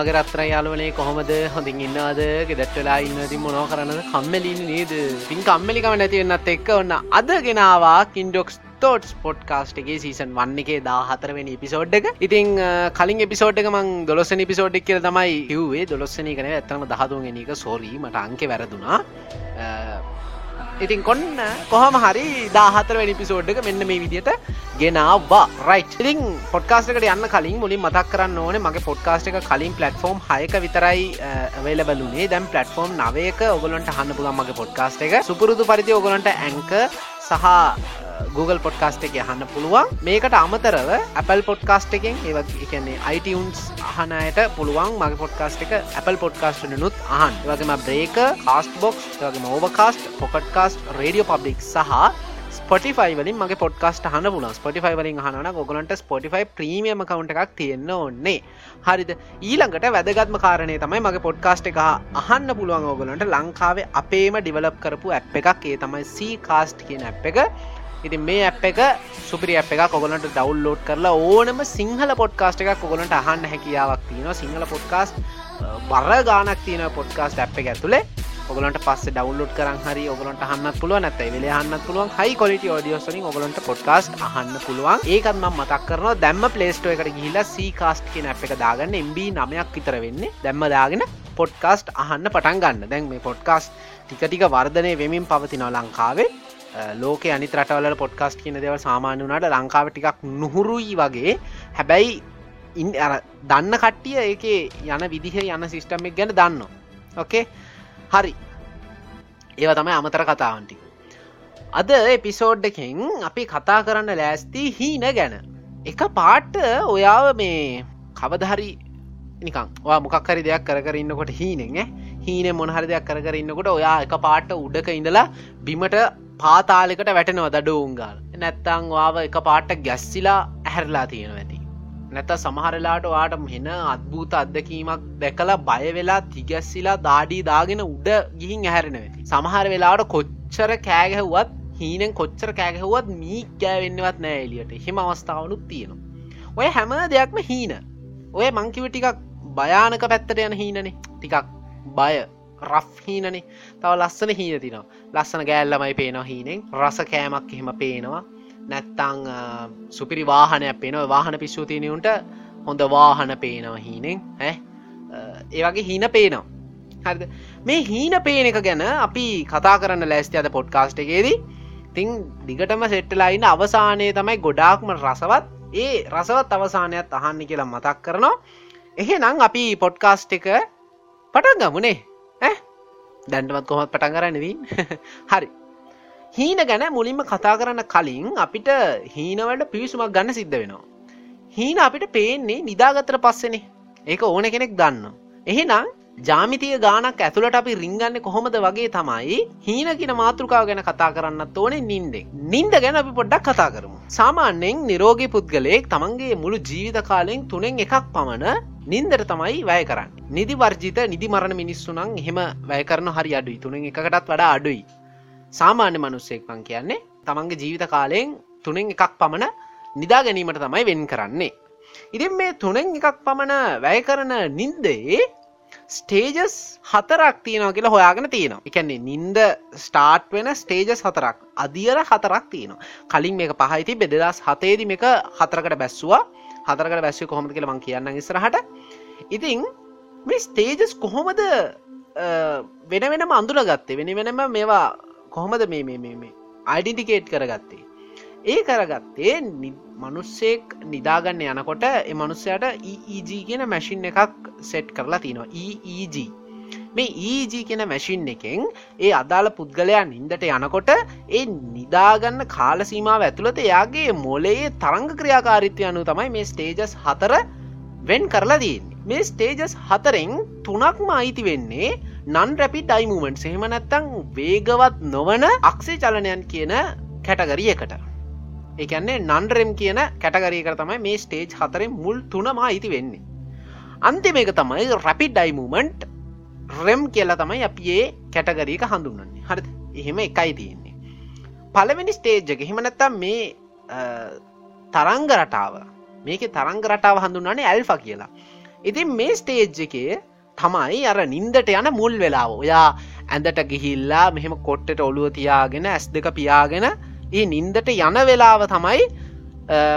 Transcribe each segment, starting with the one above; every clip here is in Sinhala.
හෙලෝ මගේ රත්‍ර යාලුවනේ කොහොමද? හොඳින් ඉන්නවාද? ගෙදට වෙලා ඉන්නති මොනෝ කරන්න කම්මලින් නේද? පින් කම්මලිකම නැතිවෙන්නත් එක්ක ඔන්න අද ගෙනවා කින්ඩොක්ස් තෝටස් පොඩ්කාස්ට් එකගේ සීසන් වන්න එකේ දා හතරවෙනි පිසෝඩ් එක. ඉතින් කලින් එපිසෝඩ් එක මං දොලොස්සනි පිසෝඩ්ක් කියල තමයි හිවේ දොලොස්සනි කන ඇත්තම දහතුන් එක. සෝරී මට අංක වැරදුනා. ඉතින් කොන්න කොහම හරි දාහතර වැඩි පිසෝඩ්ක මෙන්න මේ විදිට ගෙනවා. රයි් ඉතින් පොඩ්කාස්ටකට යන්න කලින් මුලින් මතක් කරන්න ඕන මගේ පොඩ්කාස්ට එක කලින් පලටෆෝම් හයක විතරයි වේලබලුනේ දැම් පලටෆෝම් නවයක ඔගලන්ට හන්න පුළන් මගේ පොඩ්කාස්ට එක. සුපුරුදු පරිදි ඔගලන්ට ඇංක සහ uh, Google පොඩ්කාස්ට එක හන්න පුළුවන්. මේකට අමතරව Apple පොඩ්කාස්ට එකෙන් ඒවත් එකන්නේ iTunes අහනයට පුළුවන් මගේ පොඩ්කාස්ට එක Apple පොඩ්කාස්ට නුත් අහන් වගේම බ්‍රේක කාස්ට බොක්ස් වගේ මෝබකාස්ට පොකට්කාස්ට රඩියෝ පබ්ලික් සහ ස්පොටිෆයි වලින් මගේ පොඩ්කාස්ට හන පුල ස්පොටිෆයි වලින් හන ගොලන්ට ස්පොටිෆයි ප්‍රීමියම කවුන්ට එකක් තියෙන්න්න ඕන්නේ හරිද? ඊළඟට වැදගත්ම කාරණය තමයි මගේ පොඩ්කාස්ට එක අහන්න පුළුවන් ඕගලන්ට ලංකාවේ අපේම ඩිවලප් කරපු ඇ් එකක්. ඒ තමයි සී කාස්ට් කියන ඇ් එක. ඉති මේ ඇ් එක සුපරි ඇ් එක කොගලන්ට ඩවල්ලෝඩ් කරලා ඕනම සිංහල පොඩ්කාස්ට එකක් කොගලන්ට අහන්න හැකියාවක් තියෙනවා. සිංහල පොඩ්කාස්ට බර ගානක් තියෙන පොඩ්කාස්ට ඇ් එක ඇතුළේ ඔගලන්ට පස්ස ඩවන්ලෝඩ් කරන් හරි ඔගලන්ට හන්න පුළුව නැත වෙල හන්න පුළුවන්. හයි කොලිට ෝඩියෝසලින් ඔගලන්ට පොඩ්කාස්ට අහන්න පුළුවන්. ඒකත්ම මතක් කරන දැම්ම පලේස්ටෝ එකට ගිහිලා සීකාස්ට් කියන අප එක දාගන්න. එම්බ නමයක් විතර වෙන්නේ. දැම්ම දාගෙන පොඩ්කාස්ට් අහන්න පටන් ගන්න. දැන් මේ පොඩ්කාස්ට ටිකටික වර්ධනය වෙමින් පවතිනව ලංකාවේ. ලෝක අනි රටවල පොඩ්කාස්ට කියන දෙව සාමාන්‍ය වනාට ලංකාව ටිකක් නුහුරුයි වගේ. හැබැයි ඉන් දන්න කට්ටිය ඒක යන විදිහ යන සිිස්ටම්මක් ගැන දන්න ඕකේ හරි. ඒව තමයි අමතර කතාවන්ටි අද එපිසෝඩ්ඩකින් අපි කතා කරන්න ලෑස්ති හීන ගැන. එක පාට්ට ඔයාව මේ කවදහරි නිකං මොකක්හරි දෙයක් කරන්නකොට හීනෙන් හීන මොනහරි දෙයක් කරන්නකොට ඔයා එක පාට්ට උඩක ඉඳලා බිමට පාතාලෙකට වැටෙනව දඩුවුන්ගාල් නැත්තං වාව එක පාට්ට ගැස්සිලා ඇහැරලා තියෙන ඇති. නැත සමහරලාට වාට මෙන අත්භූත අත්දකීමක් දැකලා බය වෙලා තිගැස්සිලා දාඩී දාගෙන උඩ ගිහින් ඇහැරෙනවෙති සමහර වෙලාට කොච්චර කෑගැහුවත් හීනෙන් කොච්චර කෑගැහුවත් මී කෑවෙන්නවත් නෑ එලියට හෙම අවස්ථාවනුත් තියෙනවා. ඔය හැම දෙයක්ම හීන. ඔය මංකිව ටිකක් භයානක පැත්තට යන හීනනේ. ටිකක් බය. රෆ් හීනනේ. තව ලස්සන හීන තිනවා ලස්සන ගෑල්ලමයි පේනවා හීනෙන්. රස කෑමක් එහෙම පේනවා. නැත්තං සුපිරි වාහනයක් පේනව. වාහන පිස්සූතියනියුන්ට හොඳ වාහන පේනව හීනෙන්. ඈ? ඒවගේ හීන පේනවා. හරිද? මේ හීන පේන එක ගැන අපි කතා කරන්න ලැස්ති අද පොඩ්කාස්ට එකේදී. තිං දිගටම සෙට්ටලයින්න අවසානය තමයි ගොඩාක්ම රසවත්. ඒ රසවත් අවසානයක් අහන්න කියලා මතක් කරනවා. එහෙනම් අපි පොඩ්කාස්ට් එක පටන් ගමුණේ දැන්ටමත් කොහොත් පටන් කරන්නදී හරි හීන ගැන මුලින්ම කතා කරන්න කලින් අපිට හීනවලට පිවිසුමක් ගන්න සිද්ධ වෙනවා. හීන අපිට පේන්නේ නිදාගතර පස්සෙනේ ඒක ඕන කෙනෙක් දන්න. එහෙනම් ජාමිතිය ගානක් ඇතුළට අපි රිංගන්න කොහොමද වගේ තමයි හීන කියන මාතෘකාව ගැන කතා කරන්නත් ඕනේ නින්දෙක් නින්ද ගැන අපි පොඩ්ඩක් කතා කරමු. සාමාන්‍යෙන් නිරෝගී පුද්ගලයෙක් තමන්ගේ මුළු ජීවිත කාලෙන් තුනෙන් එකක් පමණ නින්දර තමයි වැය කරන්න. නිදි වර්ජිත නිදි මරණ මිනිස්සුනං එහෙම වැය කරන හරි අඩුයි තුනෙන් එකකටත් වඩා අඩුයි සාමාන්‍ය මනුස්සෙක් පං කියන්නේ තමන්ගේ ජීවිත කාලයෙන් තුනෙන් එකක් පමණ නිදා ගැනීමට තමයි වෙන් කරන්නේ. ඉතින් මේ තුනෙන් එකක් පමණ වැය කරන නින්දේ ස්ටේජස් හතරක් තියෙනවා කියලා හොයාගෙන තියෙනවා. එකන්නේ නින්ද ස්ටාර්ට් වෙන ස්ටේජස් හතරක්. අදියර හතරක් තියෙනවා. කලින් මේක පහයිති බෙදදස් හතේදි මේක හතරකට බැස්සවා. හතරකට බැස්සව කොහොමද කියලා මං කියන්න ඉස්සරහට. ඉතිං මේ ස්ටේජස් කොහොමද වෙන වෙනම අඳුර ගත්තේ වෙන වෙනම මේවා කොහොමද මේ මේ අයිඩිටිකේට් කරගත්තේ? ඒ කරගත්තේ මනුස්සෙක් නිදාගන්න යනකොට එ මනුස්සයට EEG කියන මැසින් එකක් සෙට් කරලා තිනවා EEG මේ EG කියන මැසින් එකෙන් ඒ අදාළ පුද්ගලයා නින්දට යනකොට ඒ නිදාගන්න කාලසීමාව ඇතුළත එයාගේ මොලේ තරංග ක්‍රියාකාරිත්වය අනු තමයි මේ ස්ටේජස් හතර වෙන් කරලා දන්නේ මේ ස්ටේජස් හතරෙන් තුනක්ම අයිති වෙන්නේ නන් රැපි ඩයිමමෙන්ට් සහෙම නැත්තං වේගවත් නොවන අක්ෂේ චලනයන් කියන කැටගරිය එකට ඒකන්නේ නන්රෙම් කියන කැටගරීක තමයි මේ ස්ටේජ් හතරෙන් මුල් තුනම අයිති වෙන්නේ. අන්තිම එක තමයි රැපි ඩයිමමෙන්ට් රෙම් කියලා තමයි අපි ඒ කැටගරීක හඳුන්නන්නේ හරි එහෙම එකයි තියෙන්නේ. පළවෙනි ස්ටේජ්ජක හිමනැත්තම් මේ තරංග රටාව. මේක තරංග රටාව හඳුන්නන්නේ ඇල්ෆ කියලා. ඉතින් මේ ස්ටේජ් එකේ තමයි අර නින්දට යන මුල් වෙලාව. ඔයා ඇඳට ගිහිල්ලා මෙහෙම කොට්ටට ඔළුව තියාගෙන ඇස් දෙක පියාගෙන ඒ නින්දට යන වෙලාව තමයි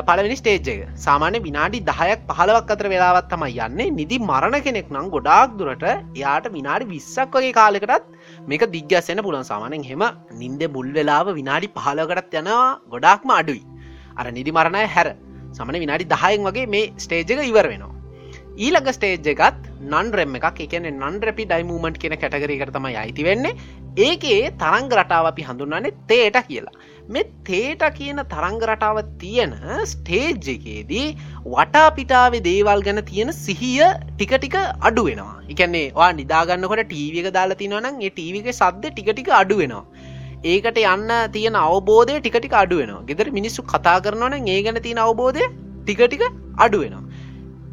පලවෙනි ස්ටේජ් එක. සාමාන්‍ය විනාඩි දහයක් පහලවක් අතර වෙලාවත් තමයි යන්නේ. නිදි මරණ කෙනෙක් නම් ගොඩාක් දුරට එයාට විනාඩි විස්සක් වගේ කාලෙකටත් මේක දිග්‍යස්සෙන පුළන් සාමානෙන් හෙම නින්ද මුල් වෙලාව විනාඩි පහලකටත් යනවා ගොඩාක්ම අඩුයි. අර නිදි මරණය හැර. සමන විනාඩි දහයෙන් වගේ මේ ස්ටේජ් එක ඉවර වෙනවා. ඊළඟ ස්ටේජ් එකත් නන් රෙම එකක්. එකන නන් රැපි ඩයිමූමන්ට් කියෙන කැටගරීකට තමයි අයිති වෙන්නේ. ඒකේ තරංග රටාව අපි හඳුන්වන්නේ තේට කියලා. මෙ තේට කියන තරංග රටාව තියෙන ස්ටේජ් එකේදී වටාපිටාවේ දේවල් ගැන තියෙන සිහිය ටික ටික අඩු වෙනවා. එකන්නේ වා නිදාගන්නකොට ටීවික දාලා තිනවනම් ඒ ටීවික සද්ද ටික ටික අඩු වෙනවා. ඒකට යන්න තියෙන අවබෝධය ටිකටික අඩුවෙනවා ගෙදර මිනිස්සු කතා කරනවන ඒ ගැන තියෙන අවබෝධය ටිකටික අඩුවෙනවා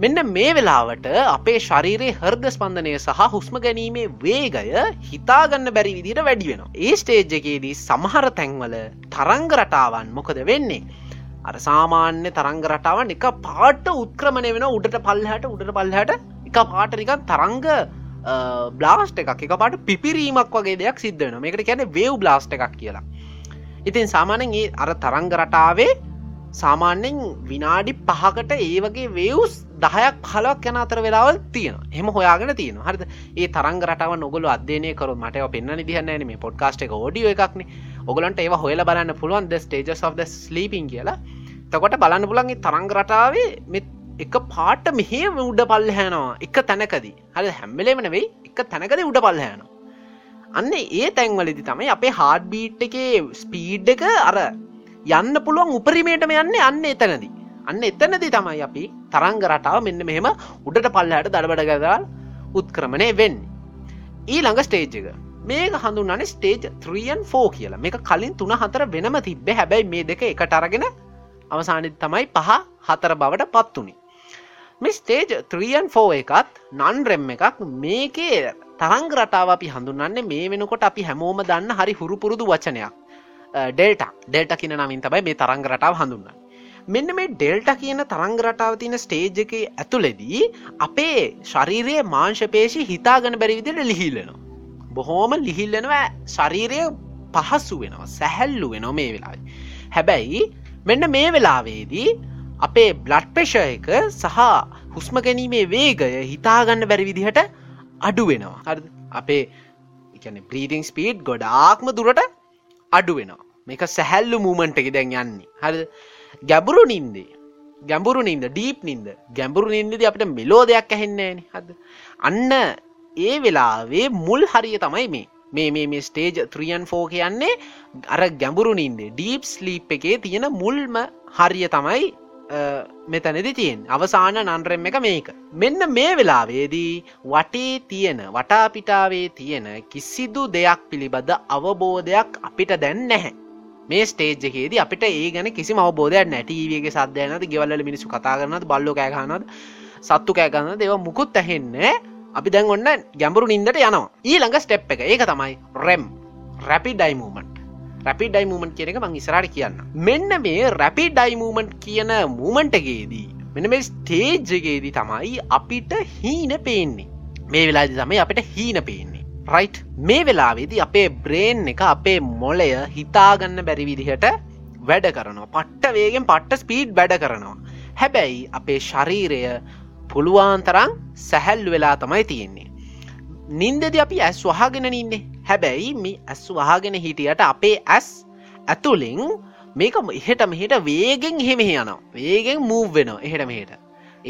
මෙන්න මේ වෙලාවට අපේ ශරීරයේ හර්ද ස්පන්දනය සහ හුස්ම ගැනීමේ වේගය හිතාගන්න බැරි විදිට වැඩි වෙන. ඒ ස්ටේජ් එකේදී සමහර තැන්වල තරංග රටාවන් මොකද වෙන්නේ. අර සාමාන්‍ය තරංග රටාවන් එක පාට උත්ක්‍රමණය වෙන උඩට පල්හට උඩට පල්හට එක පාටනිකන් තරංග බ්ලාස්ට එකක් එක පාට පිපිරීමක් වගේ දෙයක් සිද්ධ වෙන මේකට කියන වේව් බ්ලාස්ට එකක් කියලා. ඉතින් සාමානෙන් ඒ අර තරංග රටාවේ සාමාන්‍යෙන් විනාඩි පහකට ඒ වගේ වේවස් දහයක් පලක් යන අතර වෙලාවල් තියෙන එම හොයාගෙන තියෙන හරිද? ඒ තරංග රටාව නොගොල අධ්‍යනය කරු මටව පෙන්න්න දිහන්න මේ පොඩ්කාස්ට එක ෝඩිය එකක්න. ඔගලන්ට ඒව හොල බලන්න පුළුවන් ද ස්ටේජස් of the ස්ලීපින් කියලා. තකොට බලන්න පුළන්ගේ තරංග රටාවේ මෙ එක පාට මෙහේ උඩ පල්ල හැනවා. එක තැනකදී. හරි හැම්බලේමන වෙයි එක තැනකද උඩ පල්ල හැනවා. අන්න ඒ තැන්වලදි තමයි අපේ හාඩ් බීට් එකේ ස්පීඩ් එක අර යන්න පුළුවන් උපරිමේටම යන්න අන්න එතනදී. අන්න එතනදි තමයි අපි තරංග රටාව මෙන්න මෙහෙම උඩට පල්ලහට දඩබඩ ගදල් උත්ක්‍රමණය වෙන්න. ඊ ළඟ ස්ටේජ් එක. මේක හඳුන්නන ස්ටේජ් 3න් ෆෝ කියලා. මේක කලින් තුන හතර වෙනම තිබ්බ. හැබැයි මේ දෙක එකට අරගෙන අවසානිත් තමයි පහ හතර බවට පත්වනේ මේ ස්ටේජ් 3න් ෆෝ එකත් නන් රෙම් එකක් මේකේ තරංග රටාව අපි හඳුන්නන්නේ මේ වෙනකොට අපි හැමෝම දන්න හරි හුරුපුරුදු වචනයක්. ඩෙල්ට. ඩෙල්ට කියන නමින් තබයි මේ තරංග රටාව හඳුන්න මෙන්න මේ ඩෙල්ට කියන තරංග රටාව තියන ස්ටේජ් එක ඇතුලෙදී අපේ ශරීරයේ මාංශපේශි හිතාගන බැරිවිදිට ලිහිල්ලනවා. බොහෝම ලිහිල්ලනවා ශරීරය පහසු වෙනවා සැහැල්ලු වෙනවා මේ වෙලායි හැබැයි මෙන්න මේ වෙලාවේදී අපේ බ්ලඩ් පෙෂ එක සහ හුස්ම ගැනීමේ වේගය හිතාගන්න බැරි විදිහට අඩු වෙනවා. හරි අපේ බ්‍රීඩිං ස්පීඩ් ගොඩාක්ම දුරට අඩු වෙනවා මේක සැහැල්ලු මූමන්ට එක දැන් යන්නේ. හරි ගැඹුරු නින්දේ. ගැඹුරු නින්ද ඩීප් නින්ද. ගැඹුරු නින්දද අපට මෙලෝ දෙයක් ඇහෙන්නේ හද අන්න ඒ වෙලාවේ මුල් හරිය තමයි මේ. මේ මේ මේ ස්ටේජ් ත්‍රියන් ෆෝ කියන්නේ අර ගැඹුරු නින්දේ ඩීප් ස්ලීප් එකේ තියෙන මුල්ම හරිය තමයි මෙතනදි තියෙන් අවසාන නන්රෙම් එක මේක. මෙන්න මේ වෙලාවේදී වටේ තියෙන වටාපිටාවේ තියෙන කිසිදු දෙයක් පිළිබඳ අවබෝධයක් අපිට දැන් නැහැ. මේ ස්ටේජ්කේද අපිට ඒ ගැන කිසි අවබෝධයක් නැටීවගේ සද්‍යයනද ගෙවල්ල මිනිසු කතා කරනද බල්ලෝ කෑගනද සත්තු කෑගන්න දෙව මුකුත් ඇහෙන්නේ අපි දැන් ඔන්න ගැඹුරු නින්දට යනවා. ඊළඟ ස්ටෙප් එක. ඒක තමයි රෙම් රැපි ඩයිමූමන්ට රැපි ඩයිමූමන්ට කියන එක මං ඉස්රට කියන්න මෙන්න මේ රැපි ඩයිමූමන්ට් කියන මූමන්ටගේදී මෙන මේ ස්ටේජ්ජගේදී තමයි අපිට හීන පේන්නේ. මේ වෙලාදි තමයි අපිට හීන පේන්නේ. රයිට් මේ වෙලාවේදී අපේ බ්‍රේන් එක අපේ මොලය හිතාගන්න බැරි විදිහට වැඩ කරනවා. පට්ට වේගෙන් පට්ට ස්පීඩ් වැඩ කරනවා. හැබැයි අපේ ශරීරය පුළුවන්තරං සැහැල්ලු වෙලා තමයි තියෙන්නේ. නින්දද අපි ඇස් වහගෙන ඉන්නේ. හැබැයි මේ ඇස් වහගෙන හිටියට අපේ ඇස් ඇතුලින් මේක එහෙට මෙහෙට වේගෙන් එහෙම යනවා. වේගෙන් මූව් වෙනවා එහෙට මෙහෙට.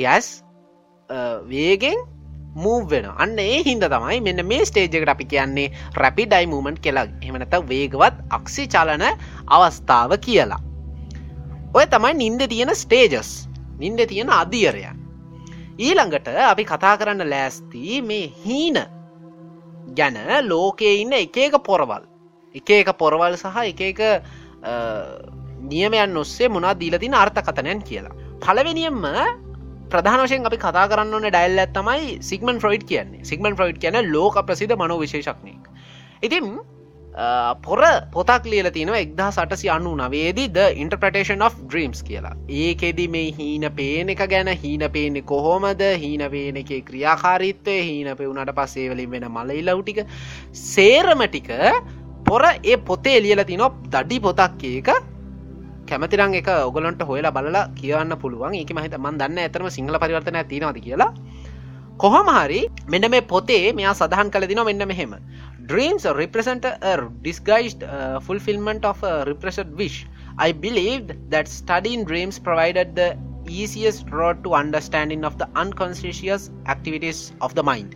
ඇස් වේගෙන් මූව් වෙන අන්න ඒ හින්ද තමයි මෙන්න මේ ස්ටේජකට අපි කියන්නේ රැපි ඩයිමූමන්ට් කියලා. එමනත වේගවත් අක්සි චලන අවස්ථාව කියලා. ඔය තමයි නින්ද තියෙන ස්ටේජස් නින්ද තියෙන අධියරය ඊළඟට අපි කතා කරන්න ලෑස්ති මේ හීන ගැන ලෝකයේ ඉන්න එක එක පොරවල්. එක එක පොරවල් සහ එක එක නියමයන් ඔස්සේ මොනා දීලතින අර්ථකතනයන් කියලා. පලවෙනියම්ම ප්‍රධානශයෙන් අපි කතා කරන්න ඕන ඩයිල් ඇත්තමයි සිගමන් ෆ්‍රයිඩ් කියන්නේ. සිගමන් ෆ්‍රයිඩ් කියන ලෝක ප්‍රසිද මනෝ විශේෂක්නයක් ඉතින් පොර පොතක් ලියල තිනව එක්දා සටසි අන්නු නවේදී ද ඉන්ටර්පටේෂන් of ඩ්‍රීම්ස් කියලා. ඒකෙදි මේ හීන පේන එක ගැන හීන පේනෙ කොහොමද? හීන පේන එක ක්‍රියාකාරීත්වය හීන පෙවුනට පස්සේවලින් වෙන මලයිලව්ටික සේරමටික පොර ඒ පොතේ එලියල තිනොප් දඩි පොතක් ඒක. කැමතිරං එක ඔගලන්ට හොයලා බලලා කියන්න පුළුවන්. ඒක මහිත මන් දන්න ඇතරම සිංහල පරිවර්තනය තියෙනවාද කියලා. කොහොම හරි මෙන්න මේ පොතේ මෙයා සඳහන් කළ දින මෙන්න මෙහෙම Dreams represent a disguised uh, fulfillment of a repressed wish. I believed that studying dreams provided the easiest road to understanding of the unconscious activities of the mind.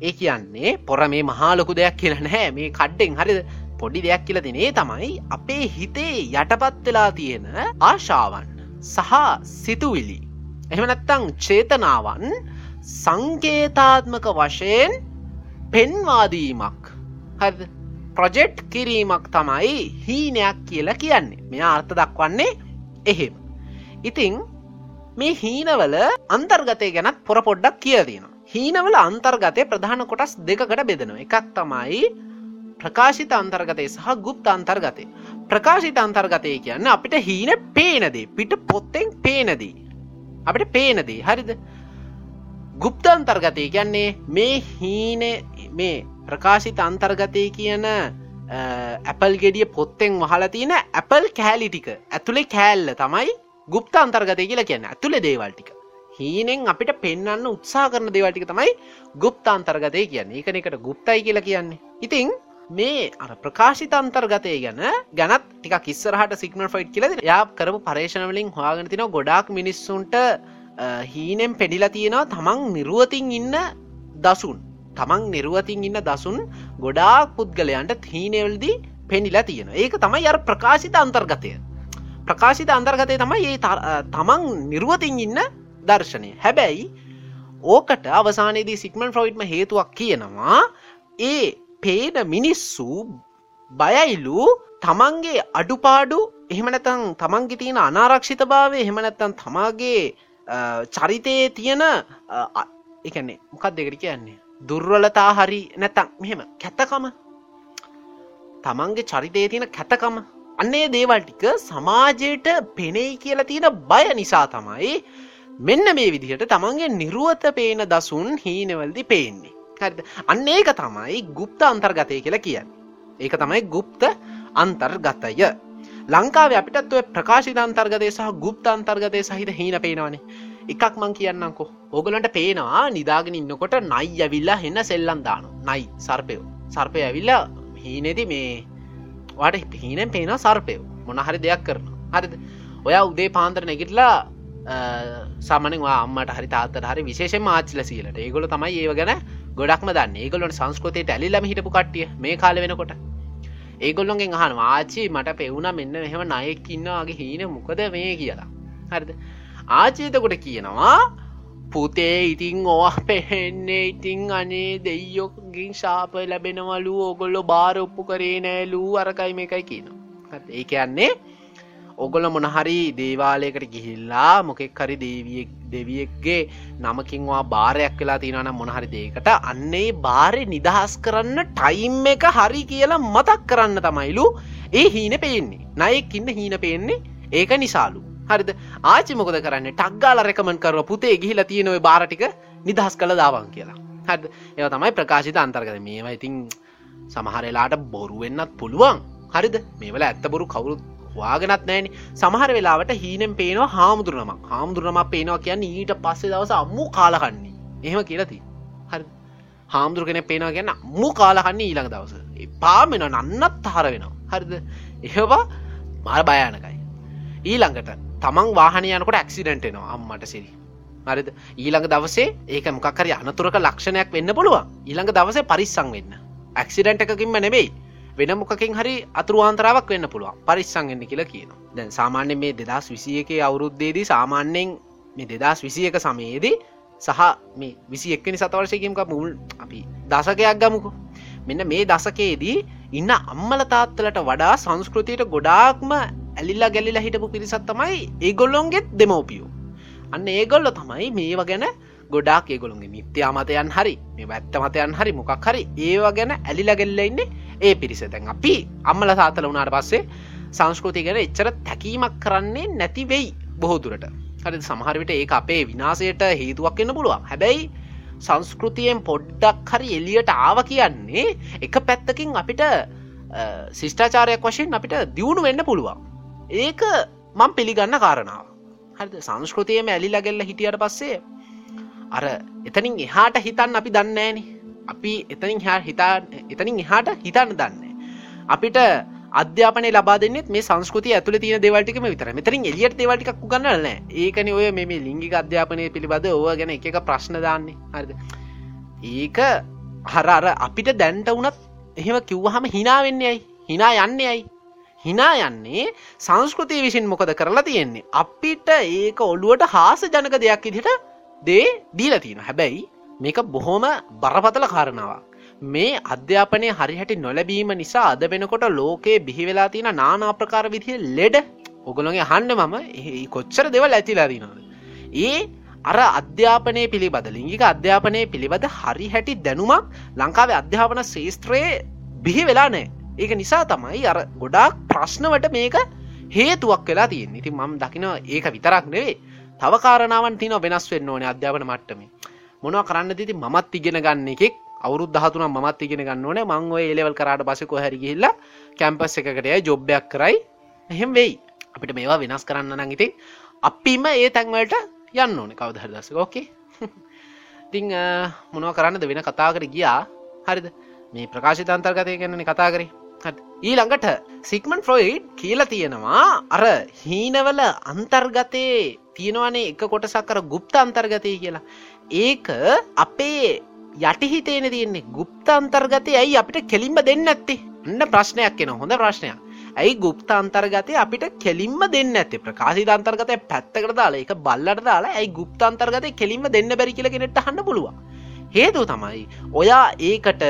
ඒ කියන්නේ පොර මේ මහාලොකු දෙයක් කියල නැහැ මේ කඩ්ඩෙන් හරි පොඩි දෙයක් කියල දිනේ තමයි අපේ හිතේ යටපත් වෙලා තියෙන ආශාවන් සහ සිතුවිලි එහෙමනැත්තං චේතනාවන් සංකේතාත්මක වශයෙන් පෙන්වාදීමක්. හද ප්‍රොජෙට් කිරීමක් තමයි හීනයක් කියලා කියන්නේ. මෙ අර්ථ දක්වන්නේ එහෙම. ඉතිං මේ හීනවල අන්තර්ගතය ගැනත් පොර පොඩ්ඩක් කියදන හීනවල අන්තර්ගතය ප්‍රධාන කොටස් දෙකට බෙදෙනවා. එකක් තමයි ප්‍රකාශිත අන්තර්ගතය සහ ගුප්ත අන්තර්ගතය. ප්‍රකාශිත අන්තර්ගතය කියන්න අපිට හීන පේනදේ පිට පොත්තෙන් පේනදී අපිට පේනදී හරිද? ගුප්ත අන්තර්ගතය කියන්නේ මේ හීන මේ ප්‍රකාශිත අන්තර්ගතය කියන ඇපල් ගෙඩිය පොත්තෙන් වහලා තියෙන ඇපල් කෑලිටික ඇතුළේ කෑල්ල තමයි ගුප්ත අන්තර්ගතය කියලා කියන්න. ඇතුළේ දේවල්ටික හීනෙන් අපිට පෙන්න්න උත්සා කරන දේවල්ටික තමයි ගුප්ත අන්තර්ගතය කියන්නේ. එක එකට ගුප්තයි කියලා කියන්නේ. ඉතිං මේ අර ප්‍රකාශිත අන්තර්ගතය ගැන ගැනත් ටික කිස්සරහට සිගනල් ෆයිට් කියලද යා කරපු පර්ේෂණවලින් හවාගෙන තින ගොඩක් මිනිස්සුන්ට හීනෙන් පෙඩිලා තියෙනවා තමන් නිරුවතින් ඉන්න දසුන්. තමන් නිරුවතින් ඉන්න දසුන් ගොඩාක් පුද්ගලයන්ට හීනෙවල්දී පෙනිලා තියෙන ඒක තමයි අර ප්‍රකාශිත අන්තර්ගතය. ප්‍රකාශිත අන්තර්ගතය තමයි ඒ තමන් නිරුවතින් ඉන්න දර්ශනය. හැබැයි ඕකට අවසානයේදී සික්මන් ෆ්‍රොයිඩ්ම හේතුවක් කියනවා ඒ පේන මිනිස්සු බයයිලු තමන්ගේ අඩුපාඩු එහෙමනැතන් තමන්ගේ තියෙන අනාරක්ෂිත භාවය එහෙමනැත්තන් තමාගේ චරිතයේ තියෙන එකන්නේ මොකක් දෙකට කියන්නේ දුර්වලතා හරි නැතක් මෙහෙම කැතකම. තමන්ගේ චරිතය තියෙන කැතකම. අන්නේ දේවල් ටික සමාජයට පෙනෙයි කියලා තියෙන බය නිසා තමයි මෙන්න මේ විදිහට තමන්ගේ නිරුවත පේන දසුන් හීනවල්දි පේන්නේ. හරිද? අන්න ඒක තමයි ගුප්ත අන්තර්ගතය කියලා කියන්න. ඒක තමයි ගුප්ත අන්තර්ගතය. ලංකාව අපිටත් ඔය ප්‍රකාශිත අන්තර්ගතය සහ ගුප්ත අන්තර්ගතය සහිත හීන පේනවනේ. එකක් මං කියන්නකෝ ඕගලන්ට පේනවා නිදාගෙන ඉන්නකොට නයි ඇවිල්ලා හෙන්න සෙල්ලන් දානු නයි සර්පයෝ. සර්පය ඇවිල්ලා හීනෙදි මේ වාට පිහිනෙන් පේන සර්පයෝ. මොනහරි දෙයක් කරන හරිද? ඔයා උදේ පාන්තර නැගිටලා සමනවා අම්මට හරි තාත්තට හරි විශේෂ මාච්ල සීලට. ඒගොල තමයි ඒව ගැන ගොඩක්ම දන්න. ඒගොලොන් සංස්කෘතයට ඇලිලම හිටපු කට්ටිය මේ කාල වෙනකොට. ඒගොල්ලොන්ගෙන් අහන ආචි මට පෙවුණ මෙන්න මෙහෙම නයෙක් ඉන්නවාගේ හීන මොකද මේ? කියලා. හරිද? ආචේතකොට කියනවා පුතේ ඉතිං ඕහ පෙහෙන්නේ ඉතිං අනේ දෙයොකින් ශාප ලැබෙනවලු ඔගොල්ලො බාර ඔප්පු කරේ නෑලූ අරකයි මේකයි කියනවා. ඒ කියන්නේ ඔගොල මොනහරි දේවාලයකට ගිහිල්ලා මොකෙක් හරි දේවියෙක් දෙවියෙක්ගේ නමකින්වා බාරයක් වෙලා තියෙනවන මොනහරි දේකට අන්නේ බාරය නිදහස් කරන්න ටයිම් එක හරි කියලා මතක් කරන්න තමයිලු. ඒ හීන පේන්නේ. නයෙක් ඉන්න හීන පේන්නේ. ඒක නිසාලු. හරිද? ආචි මොකද කරන්න? ටක්ගාල රැකමන් කරව පුතේ ගිහිල තියෙනව බාරටික නිදහස් කළ දාවන් කියලා. හද ඒව තමයි ප්‍රකාශිත අන්තර්ගත මේවා ඉතින් සමහරලාට බොරුවෙන්න්නත් පුළුවන්. හරිද? මේවල ඇත්ත බොරු කවුරුත් වාගෙනත් නෑන සමහර වෙලාවට හීනම් පේනවා හාමුදුරනමක් හාමුදුරනමක් පේනවා කියන්න ඊට පස්සේ දවස අම්මු කාලකන්නේ එහෙම කියලති හරි හාමුදුර කෙන පේනවා ගැන්න අම්මු කාලකන්නේ ඊළඟ දවස. පාමෙන නන්නත් හර වෙනවා. හරිද? ඒවා මර භයානකයි ඊළඟට තමන් වාහනයනකොට ඇක්සිඩන්ටනවා අම්මට සිරි. මරිද ඊළඟ දවසේ ඒක මොකක්හරි අනතුරක ලක්ෂණයක් වෙන්න පුළුවන්. ඊළඟ දවසේ පරිස්සං වෙන්න. ඇක්සිඩන්ට එකකින්ම නෙවෙයි වෙන මොකින් හරි අතුරුවාන්තරාවක් වෙන්න පුළුවන්. පරිස්සංගන්න කියලා කියන දැන් සාමාන්‍ය මේ දෙදස් විසිය එක අවුරුද්දේදී සාමාන්‍යයෙන් මේ දෙදස් විසිය එක සමයේදී සහ මේ විසි එක්කනි සතවර්ශයකම්ක මුල් අපි දසකයක් ගමුකු. මෙන්න මේ දසකයේදී ඉන්න අම්මල තාත්තලට වඩා සංස්කෘතියට ගොඩාක්ම ඇලිල්ලා ගැලිලා හිටපු පිරිසත් තමයි ඒගොල්ලොන්ගෙත් දෙමෝපියෝ අන්න ඒගොල්ල තමයි මේව ගැන ගොඩාක් ඒගොළුන්ගේ මිත්‍යා මතයන් හරි මේ ඇත්ත මතයන් හරි මොකක් හරි ඒවා ගැන ඇලිලගෙල්ල ඉන්න ඒ පිරිස. දැන් අපි අම්මල සාතල වුණට පස්සේ සංස්කෘති ගැන එච්චර තැකීමක් කරන්නේ නැති වෙයි බොහෝදුරට හරි සමහරවිට ඒ අපේ විනාසයට හේතුවක් එන්න පුළුවන්. හැබැයි සංස්කෘතියෙන් පොඩ්ඩක් හරි එලියට ආව කියන්නේ එක පැත්තකින් අපිට ශිෂ්ඨාචාරයක් වශයෙන් අපිට දියුණු වෙන්න පුළුවන්. ඒක මං පිළිගන්න කාරණාව හරි සංස්කෘතියම ඇලිලගෙල්ල හිටියට පස්සේ අර එතනින් එහාට හිතන්න අපි දන්නේන අපි එතනින් හ හිතා එතනින් එහාට හිතන්න දන්නේ අපිට අධ්‍යාපනය ලබා දෙන්නෙත් මේ සංස්කෘතිය ඇතුළ තියෙන දෙවල්ටිකම විතර මෙතරින් එලියට දෙවල්ටික් ගන්නල ඒකන ඔය මේ ලිංගික අධ්‍යාපනය පිළිබඳ ඕව ගැන එක එක ප්‍රශ්න දාන්නේ. හරිද? ඒක හර අර අපිට දැන්ට වනත් එහෙම කිව්වහම හිනාවෙන්නේයි හිනා යන්නේයි හිනා යන්නේ සංස්කෘතිය විසින් මොකද කරලා තියෙන්නේ? අපිට ඒක ඔළුවට හාස ජනක දෙයක් ඉදිට දේ දීලා තියෙන හැබැයි මේක බොහොම බරපතල කාරණාවක්. මේ අධ්‍යාපනය හරිහැටි නොලැබීම නිසා අද වෙනකොට ලෝකයේ බිහිවෙලා තියෙන නානාප්‍රකාර විදිහ ලෙඩ ඔගොළොගේ හන්න මම කොච්චර දෙවල් ඇතිලා දිනවද ඒ අර අධ්‍යාපනය පිළිබඳ ලිංගික අධ්‍යාපනය පිළිබඳ හරි හැටි දැනුමක් ලංකාවේ අධ්‍යාපන ශේස්ත්‍රයේ බිහි වෙලා නෑ ඒක නිසා තමයි අර ගොඩාක් ප්‍රශ්නවට මේක හේතුවක් වෙලා තියෙන් ඉතින් මම දකින ඒක විතරක් නෙවේ තව කාරණාවන් තින වෙනස් වෙන්න ඕන අධ්‍යාපන මට්ටම. මොනවා කරන්න තිති මත් ඉගෙන ගන්න එකෙක්. අවුරුත් දහතුනම් මත් ඉගෙන ගන්න ඕන. මංව ඒලෙවල් කරට පසක හැරි ගිහිල්ලා කැම්පස් එකකටය ජොබ්බයක් කරයි. එහෙම වෙයි. අපිට මේවා වෙනස් කරන්න නංගිති අපිම ඒ තැන්වලට යන්න ඕන. කවද හරදස ෝකේ තිං මොනව කරන්නද වෙන කතාකර ගියා? හරිද? මේ ප්‍රකාශිත අන්තර්ගතය ගැනන කතා කරේ. ඊළඟට සික්මන් ෆ්‍රොයිඩ් කියල තියෙනවා. අර හීනවල අන්තර්ගතයේ තියෙනවනේ එක කොටසක් කර ගුප්ත අන්තර්ගතය කියලා. ඒක අපේ යටිහිතේන තියෙන්නේ. ගුප්ත අන්තර්ගතය ඇයි අපිට කෙලින්ම දෙන්න ඇත්තේ එන්න ප්‍රශ්නයක් එෙන හොඳ ප්‍රශ්නයක්. ඇයි ගුප්ත අන්තර්ගතය අපිට කෙලින්ම දෙන්න ඇත්තේ ප්‍රකාශි අන්තර්ගතය පැත්තකට දාලා එක බල්ලට දාලා ඇයි ගුප්ත අන්තර්ගතය කෙලින්ම දෙන්න බැරි කියලගෙනෙට හන්න පුළුවන්? හේතු තමයි ඔයා ඒකට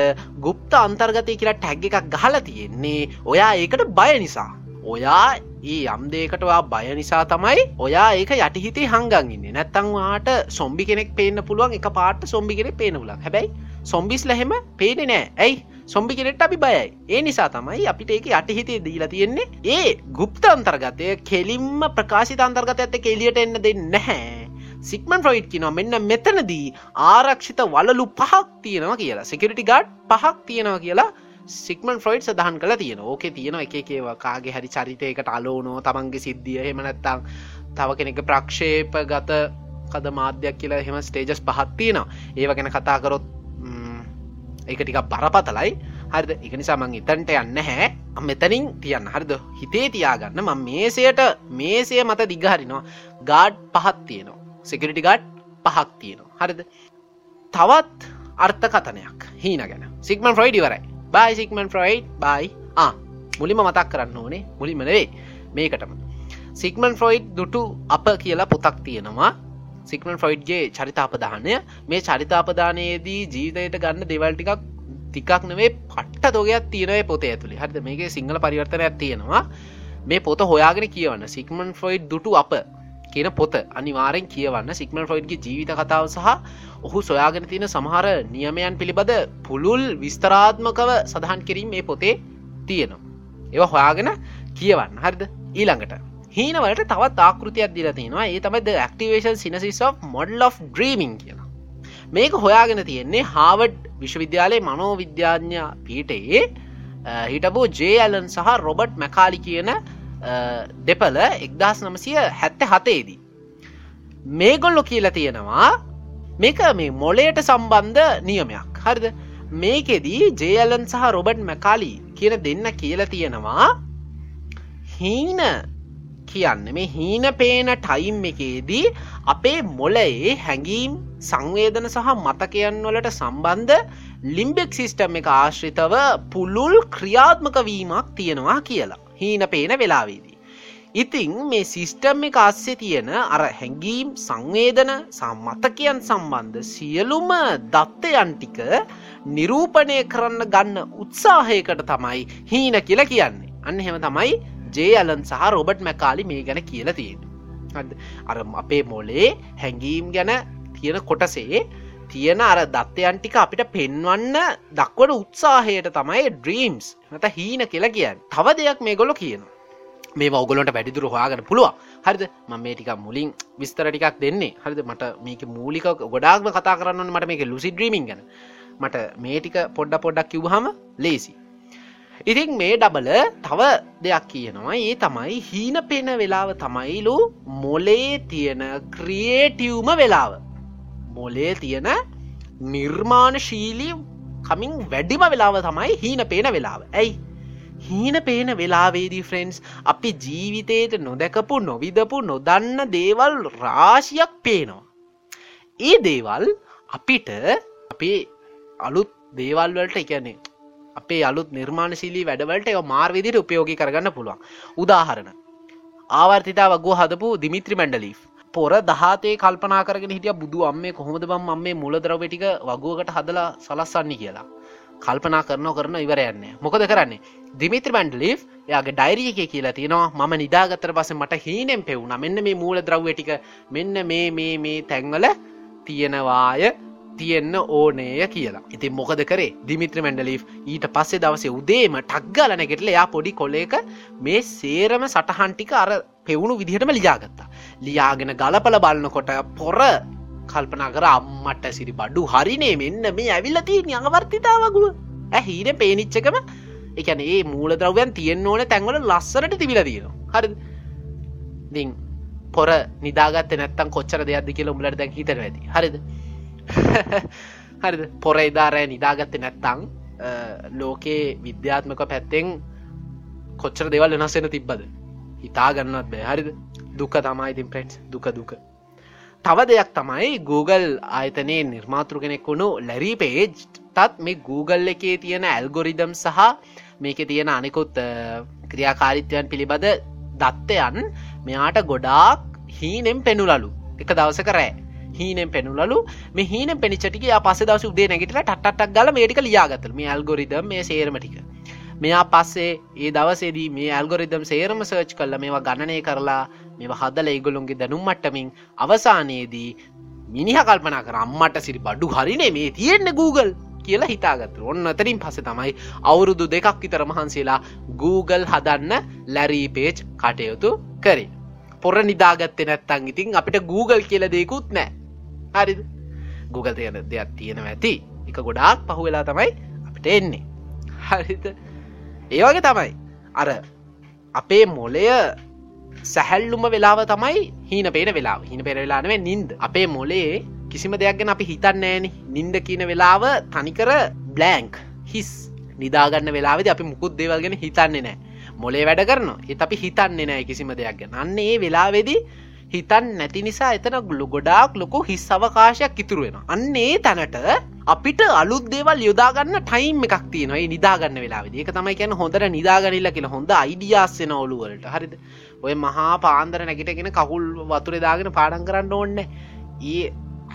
ගුප්ත අන්තර්ගතය කියලා ටැග් එකක් ගහලා තියෙන්නේ ඔයා ඒකට බය නිසා. ඔයා ඒ යම්දේකටවා බය නිසා තමයි ඔයා ඒක යටිහිතේ හංගන් ඉන්න. නැත්තංවාට සොම්බි කෙනෙක් පේන්න පුළුවන් එක පාට සොම්බි කෙනෙක් පේනවලක් හැබැයි සොම්බිස් ලහෙම පේනෙ නෑ. ඇයි? සොම්බි කෙනෙට අපි බයයි. ඒ නිසා තමයි අපිට ඒක යටහිතේ දීලා තියෙන්නේ. ඒ ගුප්ත අන්තර්ගතය කෙලින්ම ප්‍රකාශිත අන්තර්ගත ඇත්ත කෙලියට එන්න දෙන්න නැහැ. සික්මන් ෆ්‍රයිඩ් කිනවා මෙන්න මෙතනදී ආරක්ෂිත වලලු පහක් තියෙනවා කියලා. සිකරිටි ගඩ් පහක් තියෙනවා කියලා සික්මන් ෆ්‍රයිඩ් සදහන් කළ තියෙන ඕකේ තියෙන එක එකේවා කාගේ හරි චරිතයකට අලෝනෝ තමන්ගේ සිද්ධිය හෙමනැත්තං තව කෙනෙක ප්‍රක්ෂේප ගත කද මාධ්‍යයක් කියලා හෙම ස්ටේජස් පහත් තියෙනවා. ඒව ගැන කතාකරොත් එක ටික බරපතලයි. හරිද? එක නිසා මං ඉතන්ට යන්න හැ මෙතනින් තියන්න. හරිද? හිතේ තියාගන්න. ම මේසයට මේසය මත දිගහරිනවා. ගාඩ් පහත් තියෙනවා. සිකරිටි ගඩ් පහක් තියෙනවා. හරිද? තවත් අර්ථ කතනයක් හීන ගැන. සික්මන් ෆ්‍රයිඩි වරයි බයි සික්මන් ෆ්‍රයිඩ්. බයි ආ මුලිම මතක් කරන්න ඕනේ. මුලිමනවේ මේකටම. සික්මන් ෆ්‍රොයිඩ් දුටු අප කියලා පොතක් තියෙනවා. සික්මන් ෆ්‍රොයිඩ්ගේ චරිතාපදානය. මේ චරිතාපදානයේදී ජීවිතයට ගන්න දෙවල්ටිකක් ටිකක් නෙවේ පට්ට තෝගයක් තියෙනය පොතේ ඇතුළි හරිද? මේක සිංහල පරිවර්තනයක් තියෙනවා. මේ පොත හොයාගෙන කියවන්න. සික්මන් ෆ්‍රොයිඩ් දුටු අප. කියන පොත. අනිවාරෙන් කියවන්න සික්මන් ෆොයිඩ්ගේ ජීවිත කතාව සහ ඔහු සොයාගෙන තියෙන සමහර නියමයන් පිළිබඳ පුළුල් විස්තරාත්මකව සඳහන් කිරීම මේ පොතේ තියෙනවා. ඒව හොයාගෙන කියවන්න. හරිද? ඊළඟට. හීනවලට තවත් ආකෘතියක් දිල තියෙනවා. ඒ තමයිද ඇක්ටිවේශන් සිනසිස් මොඩල් of ඩ්‍රීමිං කියලා. මේක හොයාගෙන තියෙන්නේ හාවඩ් විශ්වවිද්‍යාලයේ මනෝවිද්‍යාඥ පීටයේ හිටපු ජේඇලන් සහ රොබට් මැකාලි කියන දෙපල එක්දස් නමසය හැත්ත හතේදී. මේගොල්ලො කියලා තියෙනවා මේක මේ මොලේට සම්බන්ධ නියමයක්. හරිද? මේකෙදී ජේඇලන් සහ රොබට් මැකාලි කියන දෙන්න කියල තියෙනවා හීන කියන්න මේ හීන පේන ටයිම් එකේදී අපේ මොලයේ හැඟීම් සංවේදන සහ මතකයන් වලට සම්බන්ධ ලිම්බෙක් සිිස්ටම් එක ආශ්‍රිතව පුළුල් ක්‍රියාත්මක වීමක් තියෙනවා කියලා. හීන පේන වෙලාවේදී. ඉතිං මේ සිිස්ටම් එක අස්සේ තියෙන අර හැඟීම් සංවේදන සම්මතකයන් සම්බන්ධ සියලුම දත්තයන්ටික නිරූපණය කරන්න ගන්න උත්සාහයකට තමයි හීන කියල කියන්නේ අන්න හෙම තමයි ජේ අලන් සහ රොබට් මැකාලි මේ ගැන කියල තියෙන අර අපේ මොලේ හැඟීම් ගැන තියෙන කොටසේ තියෙන අර දත්තයන්ටික අපිට පෙන්වන්න දක්වන උත්සාහයට තමයි ඩ්‍රීම්ස් නත හීන කියලා කියන්න. තව දෙයක් මේ ගොලො කියනවා. මේ ඔගලොට වැඩිදුර හොයාගන්න පුළුව හරිද? ම මේ ටික මුලින් විස්තර ටිකක් දෙන්නේ. හරිද? මට මේක මූලික ගොඩාක්ම කතා කරන්න මට මේක ලුසි ද්‍රීමින් ගැන. මට මේ ටික පොඩ්ඩ පොඩ්ඩක් කිව්හම ලේසි ඉතින් මේ ඩබල තව දෙයක් කියනවා. ඒ තමයි හීන පෙන වෙලාව තමයිලු මොලේ තියෙන ක්‍රියේටියවම වෙලාව. මොලේ තියෙන නිර්මාණශීලී කමින් වැඩිම වෙලාව තමයි හීන පේන වෙලාව. ඇයි? හීන පේන වෙලාවේදී ෆ්‍රෙන්න්ස් අපි ජීවිතයට නොදැකපු නොවිදපු නොදන්න දේවල් රාශියක් පේනවා. ඒ දේවල් අපිට අපේ අලුත් දේවල්වලට එකනේ අපේ අලුත් නිර්මාණශීලී වැඩවලට එ මාර්විදිට උපයෝගි කරගන්න පුළුවන්. උදාහරණ. ආවර්තිතා වගෝ හදපු දිමිත්‍රි මැන්ඩලී් පොර දහතේ කල්පනා කරගෙන හිටිය බුදු අම්මේ කොහොමද බම් අම්මේ මුලදරවටික වගුවකට හදලා සලස්සන්නේ කියලා. කල්පනා කරන කරන ඉවරයන්නේ මොකද කරන්නේ? දිමිත්‍ර බන්ඩලි් යාගේ ඩයිරිය එක කියලා තියෙනවා මම නිදාගත්තර පස මට හීනෙන් පෙවුණ. මෙන්න මේ මූල ද්‍රව්ව ටික මෙන්න මේ මේ මේ තැංවල තියෙනවාය තියෙන්න ඕනේය කියලා. ඉතින් මොකද කරේ? දිමිත්‍ර මැන්ඩලි් ඊට පස්සේ දවසේ උදේම ටක්ගලනගෙටල යා පොඩි කොලේක මේ සේරම සටහන්ටික අර පෙවුණු විදිහටම ලියාගත්තා ලියාගෙන ගලපල බලන්නකොට පොර කල්පනා කර අම්මට සිරි බඩු හරිනේ මෙන්න මේ ඇවිල්ල තිය අඟවර්තිතාවගුව ඇහීන පේනිච්චකම එකන ඒ මූල ද්‍රවයන් තියෙන් ඕන තැන්වල ලස්සරට තිබිල තියෙනවා. හරි දි පොර නිදාගත් නැත්තන් කොච්චර දෙයක්ද කියල උඹලට දැන් හිතර ඇති. හරිද? හරිද? පොර එදාරෑ නිදාගත්ත නැත්තං ලෝකයේ විද්‍යාත්මක පැත්තෙන් කොච්චර දෙවල් වෙනස්සෙන තිබ්බද? හිතා ගන්නත් බෑ. හරිද? දුක තමයි ඉතින් ප්‍රෙන්ස් දුක දුක. තව දෙයක් තමයි Google ආයතනයේ නිර්මාතෘ කෙනෙක් වුණු ලැරී පේජ් තත් මේ Google එකේ තියෙන ඇල්ගොරිදම් සහ මේක තියෙන අනෙකුත් ක්‍රියාකාරිත්වයන් පිළිබඳ දත්තයන් මෙයාට ගොඩාක් හීනෙම් පෙනුලලු. එක දවසක රෑ. හීනෙන් පෙනුලු මේ හීන පෙනිචටික පස දවස උදේ නැගට ටටක් ගල මේටික ලියාගතල මේ ඇල්ගොරිදම් මේ සේරමටික මෙයා පස්සේ ඒ දවසේදී මේ ඇල්ගොරිදම් සේරම සර්ච් කල්ල මේවා ගණනය කරලා මෙ හදල ඒගොලුන්ගේ දැනුම් මට්ටමින් අවසානයේදී මිනිහ කල්පනා කර අම්මට සිරි බඩු හරිනේ මේ තියෙන්නේ Google කියලා හිතාගත්තු. ඔන්න අතරින් පස තමයි අවුරුදු දෙකක් විතර මහන්සේලා Google හදන්න ලැරී පේජ් කටයුතු කරේ. පොර නිදාගත්ත නැත්තං ඉතින් අපිට Google කියල දෙකුත් නෑ හරිද? Google තියන දෙයක් තියෙන ඇති. එක ගොඩාක් පහුවෙලා තමයි අපිට එන්නේ. හරිත ඒවගේ තමයි. අර අපේ මොලය සැහැල්ලුම වෙලාව තමයි හීන පේන වෙලා හින පෙරවෙලානවේ නින්ද. අපේ මොලේ කිසිම දෙයක් ගැන අපි හිතන්න ෑන නින්ද කියන වෙලාව තනිකර බ්ලෑන්ක් හිස් නිදාගන්න වෙලාවෙද අපි මුකුත් දේවල්ගෙන හිතන්නේ නෑ මොලේ වැඩ කරන එත් අපි හිතන්නේ නෑ කිසිම දෙයක් ගැන. අන්න ඒ වෙලාවෙදී හිතන් නැති නිසා එතන ගලු ගොඩාක් ලොකු හිස් අවකාශයක් ඉතුරුවෙන අන්නේ තැනට අපිට අලුත් දේවල් යොදාගන්න ටයිම් එකක් තියෙනයි නිදාගන්න වෙලා ඒක තමයි කියන්න හොඳට නිදාගනිල්ල කියලා. හොඳ අයිඩියස්සෙන ඔලුවලට හරිද? ඔය මහා පාන්දර නැගිටගෙන කකුල් වතුරදාගෙන පාඩන් කරන්න ඕන්න ඒ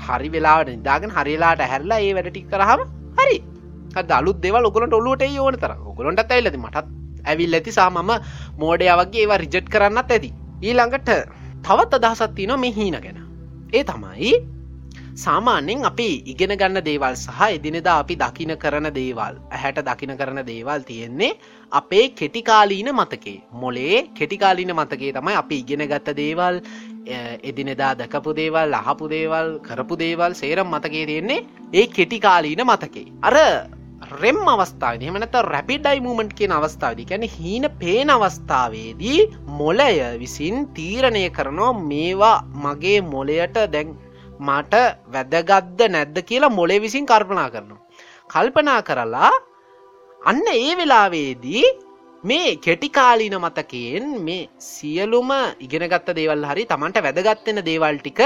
හරි වෙලාට නිදාගෙන හරිලාට හැරලා ඒ වැඩටික් කරහම හරි. දලුත් දෙවල් ඔගලට ඔලුවට ඕන තර ඔගලොන්ට ඇල්ලද මටත් ඇවිල් ඇති සාමම මෝඩය වගේ ඒවා රිජට් කරන්නත් ඇති. ඊළඟට තවත් අදහසත් තියන මෙහීන ගැන. ඒ තමයි සාමාන්‍යෙන් අපි ඉගෙන ගන්න දේවල් සහ එදිනෙදා අපි දකින කරන දේවල් ඇහැට දකින කරන දේවල් තියෙන්නේ අපේ කෙටිකාලීන මතකේ. මොලේ කෙටිකාලීන මතකේ තමයි අපි ඉගෙන ගත්ත දේවල් එදිනෙදා දකපු දේවල් අහපු දේවල් කරපු දේවල් සේරම් මතකේ තියෙන්නේ ඒ කෙටිකාලීන මතකේ. අර රෙම් අවස්ථාව හමනත රැපිඩයි මූමන්ට් කියන අවස්ථාවදී කැන හීන පේන අවස්ථාවේදී මොලය විසින් තීරණය කරනවා මේවා මගේ මොලයට දැන් මට වැදගත්ද නැද්ද කියලා මොලේ විසින් කල්පනා කරනවා. කල්පනා කරලා අන්න ඒ වෙලාවේදී මේ කෙටිකාලීන මතකයෙන් මේ සියලුම ඉගෙනගත්ත දේවල් හරි තමන්ට වැදගත්වෙන දේවල් ටික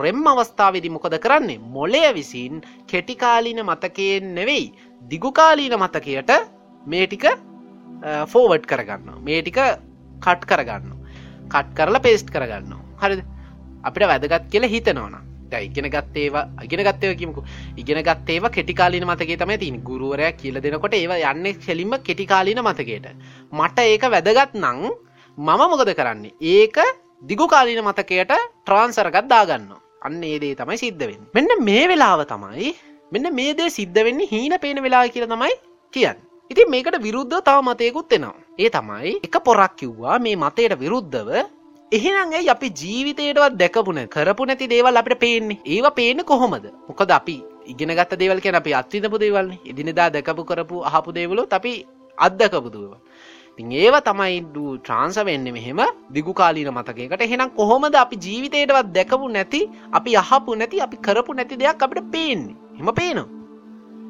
රෙම් අවස්ථාවදි මොකද කරන්නේ? මොලය විසින් කෙටිකාලීන මතකයෙන් නෙවෙයි. දිගුකාලීන මතකයට මේ ටික ෆෝවඩ් කරගන්න මේ ටික කට් කරගන්න කට් කරලා පේස්ට් කරගන්න හරි අපිට වැදගත් කියල හිතනවන ඉගෙන ගත්තේවා ඉගෙන ගත්තව කිමකු ඉගෙන ගත්තේවා කෙටිකාලීන මතකේ තම තින් ගුරුවරය කියල දෙනකොට ඒවා යන්න කෙලින්ම කෙටිකාලීන මතකයට. මට ඒක වැදගත් නං මම මොකද කරන්නේ? ඒක දිගුකාලීන මතකයට ට්‍රාන්සරගත් දාගන්න අන්න ඒදේ තමයි සිද්ධවෙන් මෙන්න මේ වෙලාව තමයි මෙන්න මේ දේ සිද්ධ වෙන්නේ හීන පේන වෙලා කියල තමයි කියන්න. ඉතින් මේකට විරුද්ධ තව මතයකුත් එනවා. ඒ තමයි එක පොරක් කිව්වා මේ මතයට විරුද්ධව එහෙනගේ අපි ජීවිතයටවත් දැකපුන කරපු නැති දේවල් අපිට පේන්නේ? ඒවා පේන කොහොමද? මොකද අපි ඉගෙන ගත්ත දේවල් කියන අපි අත්විඳපු දේවල් එදිනෙදා දැකපු කරපු අහපු දේවලු අපි අත්දකපුදුව තින් ඒව තමයි ට්‍රාන්ස වෙන්න මෙහෙම දිගුකාලීන මතකයකට. එහෙනම් කොහොමද අපි ජීවිතයටවත් දැකපු නැති අපි අහපු නැති අපි කරපු නැති දෙයක් අපිට පේන්නේ? හෙම පේනවා.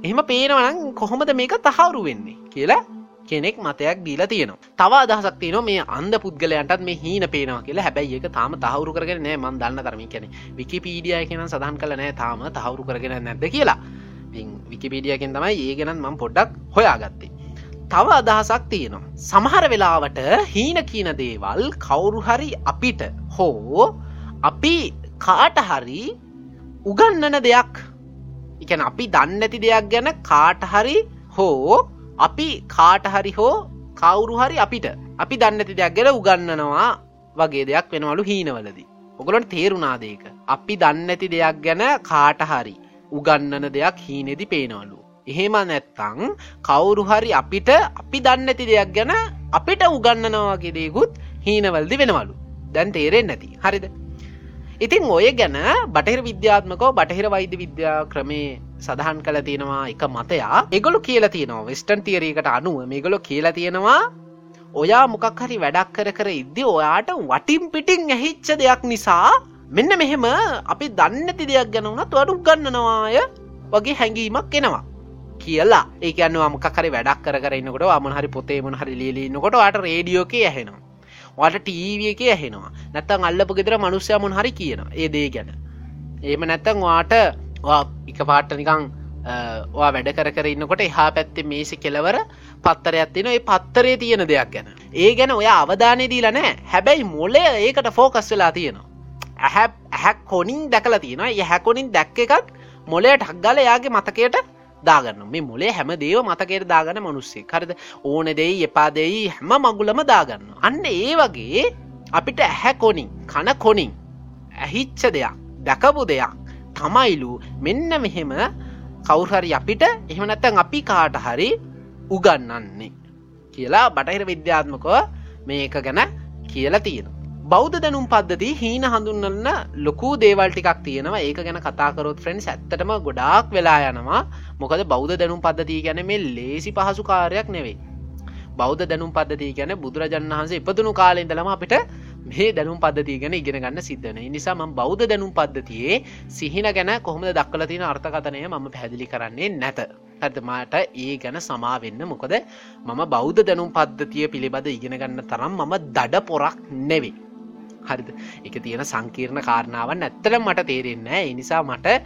එහෙම පේනවනම් කොහොමද මේක තහවුරු වෙන්නේ කියලා කෙනෙක් මතයක් දීලා තියෙනවා. තව අදහසක් තියෙනවා මේ අන්ද පුද්ගලයන්ටත් මේ හීන පේනවා කියලා. හැබැයි ඒක තාම තහවුරු කරගෙන නෑ. මන් දන්න තරම කියන විකිපීඩිය කියන සඳහන් කළ නෑ තාම තහවුරු කරගෙන නැද්ද කියලා. විකිපීඩියකෙන් තමයි ඒ ගැනත් මං පොඩ්ඩක් හොයාගත්තේ. තව අදහසක් තියෙනවා. සමහර වෙලාවට හීන කියන දේවල් කවුරු හරි අපිට හෝ අපි කාට හරි උගන්නන දෙයක් එකන අපි දන්නඇති දෙයක් ගැන කාට හරි හෝ අපි කාට හරි හෝ කවුරු හරි අපිට අපි දන්නඇති දෙයක් ගැන උගන්නනවා වගේ දෙයක් වෙනවලු හීනවලදී. ඔගොලොට තේරුණාදේක. අපි දන්නඇති දෙයක් ගැන කාට හරි උගන්නන දෙයක් හීනෙදි පේනවලු. එහෙම නැත්තං කවුරු හරි අපිට අපි දන්නඇති දෙයක් ගැන අපිට උගන්නනවාගේ දේකුත් හීනවල්දි වෙනවලු. දැන් තේරෙන් නැති හරිද. ඉතින් ඔය ගැන බටහිර විද්‍යාත්මකෝ බටහිර වෛද්‍ය විද්‍යා ක්‍රමේ සඳහන් කළ තියෙනවා එක මතයා එගොලු කියලා තියෙනවා වෙස්ටන් තියරීකට අනුව මේගොලො කියලා තියෙනවා ඔයා මොකක් හරි වැඩක් කර කර ඉද්දි ඔයාට වටින් පිටිං ඇහිච්ච දෙයක් නිසා මෙන්න මෙහෙම අපි දන්නති දෙයක් ගැන වුණත් වඩු ගන්නනවාය වගේ හැඟීමක් එනවා කියලා. ඒකන්නවා මොකරි වැඩක් කරන්නකොට අමහරි පොතේ මොන හරි ලියලන්නකොට ට රේඩියෝක ඇහෙනවා. වාට ටීවිය එක ඇහෙනවා. නැත්තං අල්ලපු ගෙදර මනුස්්‍යය මොන් හරි කියන ඒ දේ ගැන. ඒම නැත්තං වාට එක පාට්ට නිකං වැඩ කර කර ඉන්නකොට එහා පැත්තේ මේසි කෙලවර පත්තරයක් තින ඒ පත්තරේ තියෙන දෙයක් ගැන. ඒ ගැන ඔය අවධානය දීලා නෑ හැබැයි මොලේ ඒකට ෆෝකස් වෙලා තියෙනවා. ඇහැ ඇහැක් කොනින් දැකලා තියෙනවා. ය හැකොනින් දැක්ක එකත් මොලේ ටක්ගල යාගේ මතකයට දාගන්න. මේ මොලේ හැම දේව මතකයට දාගන්න මනුස්සේ කරද ඕන දෙයි එපා දෙයි හැම මගුලම දාගන්න. අන්න ඒ වගේ අපිට ඇහැ කොනින් කන කොනින් ඇහිච්ච දෙයක් දැකපු දෙයක් තමයිලු මෙන්න මෙහෙම කවුහරි අපිට එහෙමනැත්තන් අපි කාට හරි උගන්නන්නේ කියලා බටහිර විද්‍යාත්මකව මේක ගැන කියලා තියෙන බෞද්ධ දැනුම් පද්ධති හීන හඳුන්නන්න ලොකු දේවල් ටිකක් තියෙනවා. ඒක ගැන කතාකරොත් ෆ්‍රෙන්න්ස් ඇත්තටම ගොඩාක් වෙලා යනවා. මොකද බෞද්ධ දැනුම් පද්ධතිය ගැන මේ ලේසි පහසු කාරයක් නෙවෙයි. බෞද්ධ දැනුම් පද්ධතිය ගැන බුදුරජන් වහන්සේ ඉපදනු කාලෙන්දලම අපිට මේ දැනුම් පද්ධතිය ගැන ඉගෙන ගන්න සිද්ධන නිසාම බෞද්ධ දැනුම් පද්ධතියේ සිහින ගැන කොහොමද දක්කල තියෙන අර්ථකතනය මම පැදිලි කරන්නේ නැත. ඇතමට ඒ ගැන සමාවෙන්න මොකද මම බෞද්ධ දැනුම් පද්ධතිය පිළිබඳ ඉගෙන ගන්න තරම් මම දඩ පොරක් නෙවෙයි. හරිද? එක තියෙන සංකීර්ණ කාරණාවන් ඇත්තල මට තේරෙන්න එනිසා මට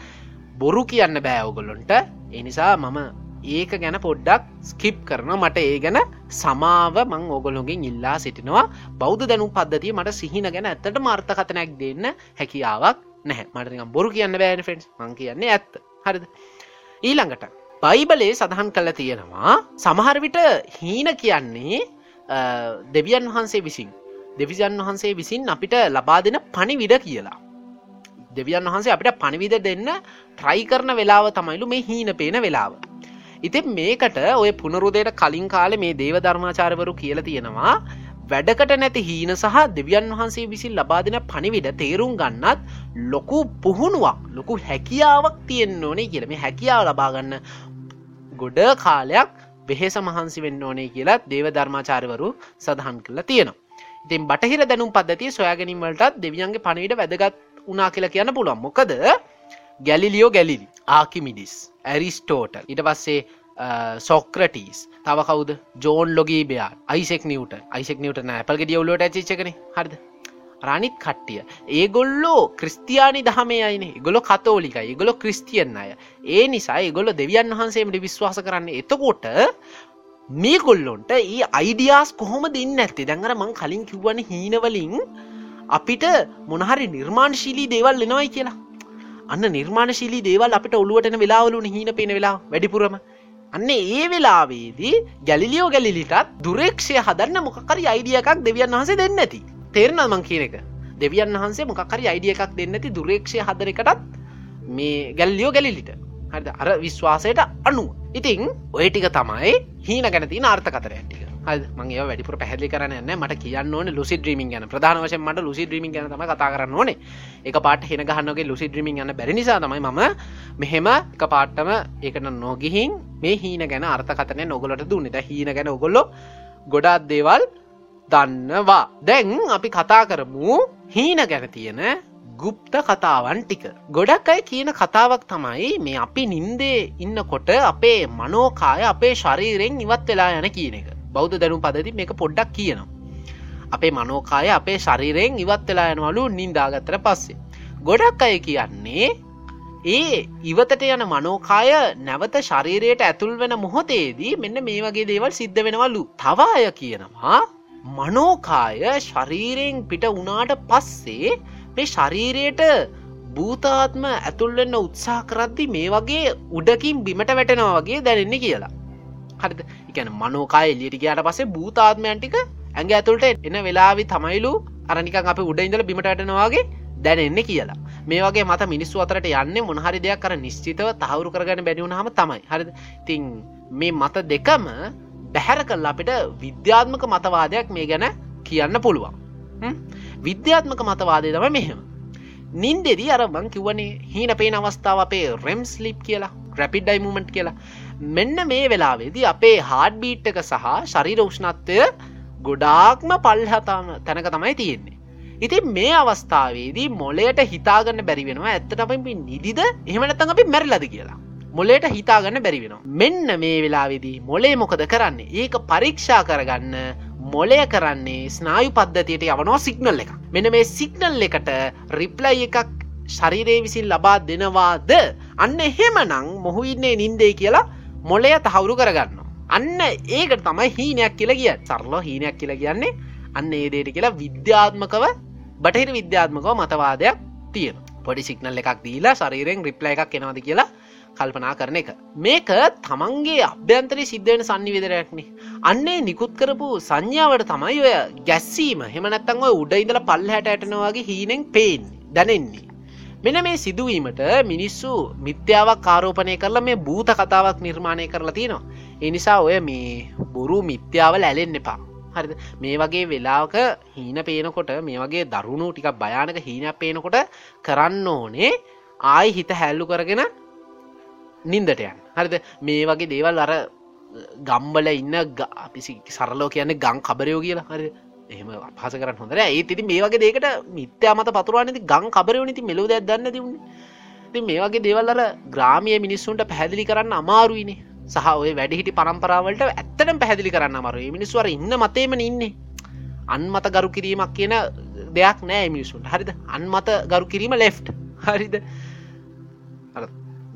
බොරු කියන්න බෑඔගොල්ලොන්ට එනිසා මම ඒක ගැන පොඩ්ඩක් ස්කිප් කරන මට ඒ ගැන සමාව මං ඕගොලොගෙන් ඉල්ලා සිටිනවා. බෞද්ධ දැනු පද්ධතිය මට සිහින ගැන ඇත්තට මර්ථකතනැක් දෙන්න හැකියාවක් නැහැ. මටනිකම් බොරු කියන්න බෑන ෆෙන්ස් මං කියන්නේ ඇත්ත. හරිද? ඊළඟට බයිබලේ සඳහන් කළ තියෙනවා සමහරවිට හීන කියන්නේ දෙවියන් වහන්සේ විසින්. දෙවිසන් වහන්සේ විසින් අපිට ලබා දෙන පණිවිඩ කියලා. දෙවියන් වහන්සේ අපිට පණිවිද දෙන්න ට්‍රයි කරන වෙලාව තමයිලු මේ හීන පේන වෙලාව. ඉතින් මේකට ඔය පුනරුදයට කලින් කාල මේ දේව ධර්මාචාරවරු කියල තියෙනවා වැඩකට නැති හීන සහ දෙවියන් වහන්සේ විසින් ලබා දෙන පණිවිඩ තේරුම් ගන්නත් ලොකු පුහුණුවක් ලොකු හැකියාවක් තියෙන් ඕනේ කියල. මේ හැකියාව ලබාගන්න ගොඩ කාලයක් වෙහෙස මහන්සි වෙන්න ඕනේ කියලා දේව ධර්මාචාරවරු සඳහන් කරලා තියෙනවා. ඉතින් බටහිර දැනුම් පද්ධතිය සොයාගැනීමටත් දෙවියන්ගේ පණවිට වැදගත් උනා කියලා කියන්න පුළුවන්. මොකද ගැලිලියෝ ගැලිලි ආකිමිඩිස් ඇරිස්ටෝට ඉට පස්සේ සොක්‍රටස් තව කවද? ජෝන් ලොගී බයා අයිසෙක් නිවට අයිසෙක් නිවට ඇපල්ග දියවලට ඇචිචකන හරිද? රනිත් කට්ටිය. ඒගොල්ලෝ ක්‍රස්තියානි දහමේ අයින. ගොල කතෝලිකයි. ගොලො ක්‍රස්තියන් අය. ඒ නිසා ගොල දෙවියන් වහන්සේමට විශ්වාස කරන්න එතකොට මේ කොල්ලොන්ට ඒ අයිඩියස් කොහොම දෙන්න ඇත්තේ දැඟර මං කලින් කිව්වන හීනවලින් අපිට මොනහරි නිර්මාණශීලී දේවල් එනවයි කියලා. අන්න නිර්මාණශීලී දේවල් අපිට ඔළුවටන වෙලාවලුන හීන පෙන වෙලා වැඩිපුරම. අන්න ඒ වෙලාවේදී ගැලිලියෝ ගැලිලිටත් දුරේක්ෂය හදන්න මොකරි අයිඩිය එකක් දෙවියන් වහසේ දෙන්න ඇති. තේරනල් මං කියන එක? දෙවියන් වහන්සේ මොකක්හරි අයිඩිය එකක් දෙන්නති දුරේක්ෂය හදරකටත් මේ ගැල්ලියෝ ගැලිලිට. හරි අර විශ්වාසයට අනුව. ඉතිං ඔය ටික තමයි හීන ගැනති ආර්ථ කතර ඇටික මගේ වැඩිපුර පැහදිලි කරන්න මට කියන්න ඕන ලුසි ද්‍රීමින් ගැන. ප්‍රධාන වශයෙන් මට ලුසි ද්‍රීමින් ගැන තම කතා කරන්න ඕනේ. එක පාට හෙන ගහන්නගේ ලුසි ද්‍රීමින් යන්න බැරි නිසා තමයි ම මෙහෙම එක පාට්ටම ඒකට නොගිහින් මේ හීන ගැන අර්ථකතනය නොගොලට දුන්නත හීන ගැන ඔගොල්ලො ගොඩාත් දේවල් දන්නවා. දැන් අපි කතා කරමු හීන ගැන තියෙන ගුප්ත කතාවන් ටික. ගොඩක් අයි කියන කතාවක් තමයි මේ අපි නින්දේ ඉන්නකොට අපේ මනෝකාය අපේ ශරීරෙන් ඉවත් වෙලා යන කියන එක. බෞද්ධ දැනු පදති මේක පොඩ්ඩක් කියනවා. අපේ මනෝකාය අපේ ශරීරයෙන් ඉවත් වෙලා යනවලු නින්දාගත්තර පස්සේ. ගොඩක් අය කියන්නේ ඒ ඉවතට යන මනෝකාය නැවත ශරීරයට ඇතුල් වෙන මොහොතේදී මෙන්න මේ වගේ දේවල් සිද්ධ වෙනවලු. තවාය කියනවා මනෝකාය ශරීරයෙන් පිට වනාට පස්සේ මේ ශරීරයට භූතාත්ම ඇතුල්වෙන්න උත්සා කරද්දි මේ වගේ උඩකින් බිමට වැටෙනවා වගේ දැනෙන්නේ කියලා. හරිද? එකන මනෝකාය එලියට ගයාට පසේ භූතාත්මයන්ටික ඇඟ ඇතුළට එන වෙලාවි තමයිලු අරනිකන් අප උඩ ඉඳල බිමට වැටෙනවාගේ දැනෙන්නේ කියලා. මේ වගේ මත මිනිස්සු අතරට යන්න මොනහරි දෙයක් කර නිශ්චිතව තහවුරු කරගන්න බැනිවුණ හම තමයි. හරිද? තින් මේ මත දෙකම බැහැර කල් අපිට විද්‍යාත්මක මතවාදයක් මේ ගැන කියන්න පුළුවන්. විද්‍යාත්මක මතවාදය තම මෙහෙම. නින්දෙදී අර මං කිව්වනේ හීන පේන අවස්ථාව අපේ රෙම්ස් ලිප් කියලා ග්‍රපිඩ් ඩයිමමට් කියලා. මෙන්න මේ වෙලාවේදී අපේ හාඩ් බීට්ක සහ ශරීර උෂ්ණත්වය ගොඩාක්ම පල්හතාම තැනක තමයි තියෙන්නේ. ඉතින් මේ අවස්ථාවේදී මොලයට හිතාගන්න බැරි වෙනවා. ඇත්තට අපි නිදිද? එහෙමනත්තඟ අපි මැරලද කියලා. මොලේට හිතාගන්න බැරි වෙනවා. මෙන්න මේ වෙලාවෙදී මොලේ මොකද කරන්නේ? ඒක පරීක්ෂා කරගන්න මොලය කරන්නේ ස්නායු පද්ධතියට යවනවා සිගනල් එක. මෙන මේ සිගනල් එකට රිප්ලයි එකක් ශරීරයේ විසින් ලබා දෙනවාද? අන්න එහෙමනං මොහු ඉන්නේ නින්දේ කියලා මොලය තහවුරු කරගන්න. අන්න ඒකට තමයි හීනයක් කියලා කිය සරලෝ හීනයක් කියලා කියන්නේ අන්න ඒදේට කියලා විද්‍යාත්මකව බටහිර විද්‍යාත්මකව මතවාදයක් තියෙන පොඩි සිගනල් එකක් දීලා ශරීරෙන් රිප්ල එකක් එනවාද කියලා කල්පනා කරන එක. මේක තමන්ගේ අභ්‍යන්තරි සිද්ධවෙන සන්නිවිදරයක්නේ අන්නේ නිකුත් කරපු සංඥාවට තමයි ඔය ගැස්සීම. හෙමනැත්තං ඔය උඩ ඉඳල පල් හැට ඇටනවාගේ හීනෙන් පේෙන් දැනෙන්නේ. මෙන මේ සිදුවීමට මිනිස්සු මිත්‍යාවක් කාරෝපනය කරලා මේ භූත කතාවක් නිර්මාණය කරලා තියෙනවා. එනිසා ඔය මේ බොරු මිත්‍යාවල ඇලෙන් එපා. හරි මේ වගේ වෙලාවක හීන පේනකොට මේ වගේ දරුණු ටික භයානක හීනයක් පේනකොට කරන්න ඕනේ ආයි හිත හැල්ලු කරගෙන නින්දටයන් හරිද? මේ වගේ දේවල් අර ගම්බල ඉන්න අපිසි සරලෝ කියන්නේ ගං කබරයෝ කියලා. හරි. එහම පස කරන්න හොඳර ඒ තිති මේ වගේ දේකට මිත්‍යා මත පතුරවානති ගං කබරයෝ නති මෙලෝ දන්න තිවුණ ති මේ වගේ දේවල් අර ග්‍රාමිය මිනිස්සුන්ට පැහැදිලි කරන්න අමාරුයිනේ සහ ඔය වැඩිහිටි පරම්පරාවලට ඇත්තටම පැහැදිලි කරන්න අමරු මිනිස්වර ඉන්න මතේම ඉන්නේ. අන්මත ගරු කිරීමක් කියන දෙයක් නෑ මිනිසුන් හරිද? අන්මත ගරු කිරීම ලෙෆ්ට් හරිද?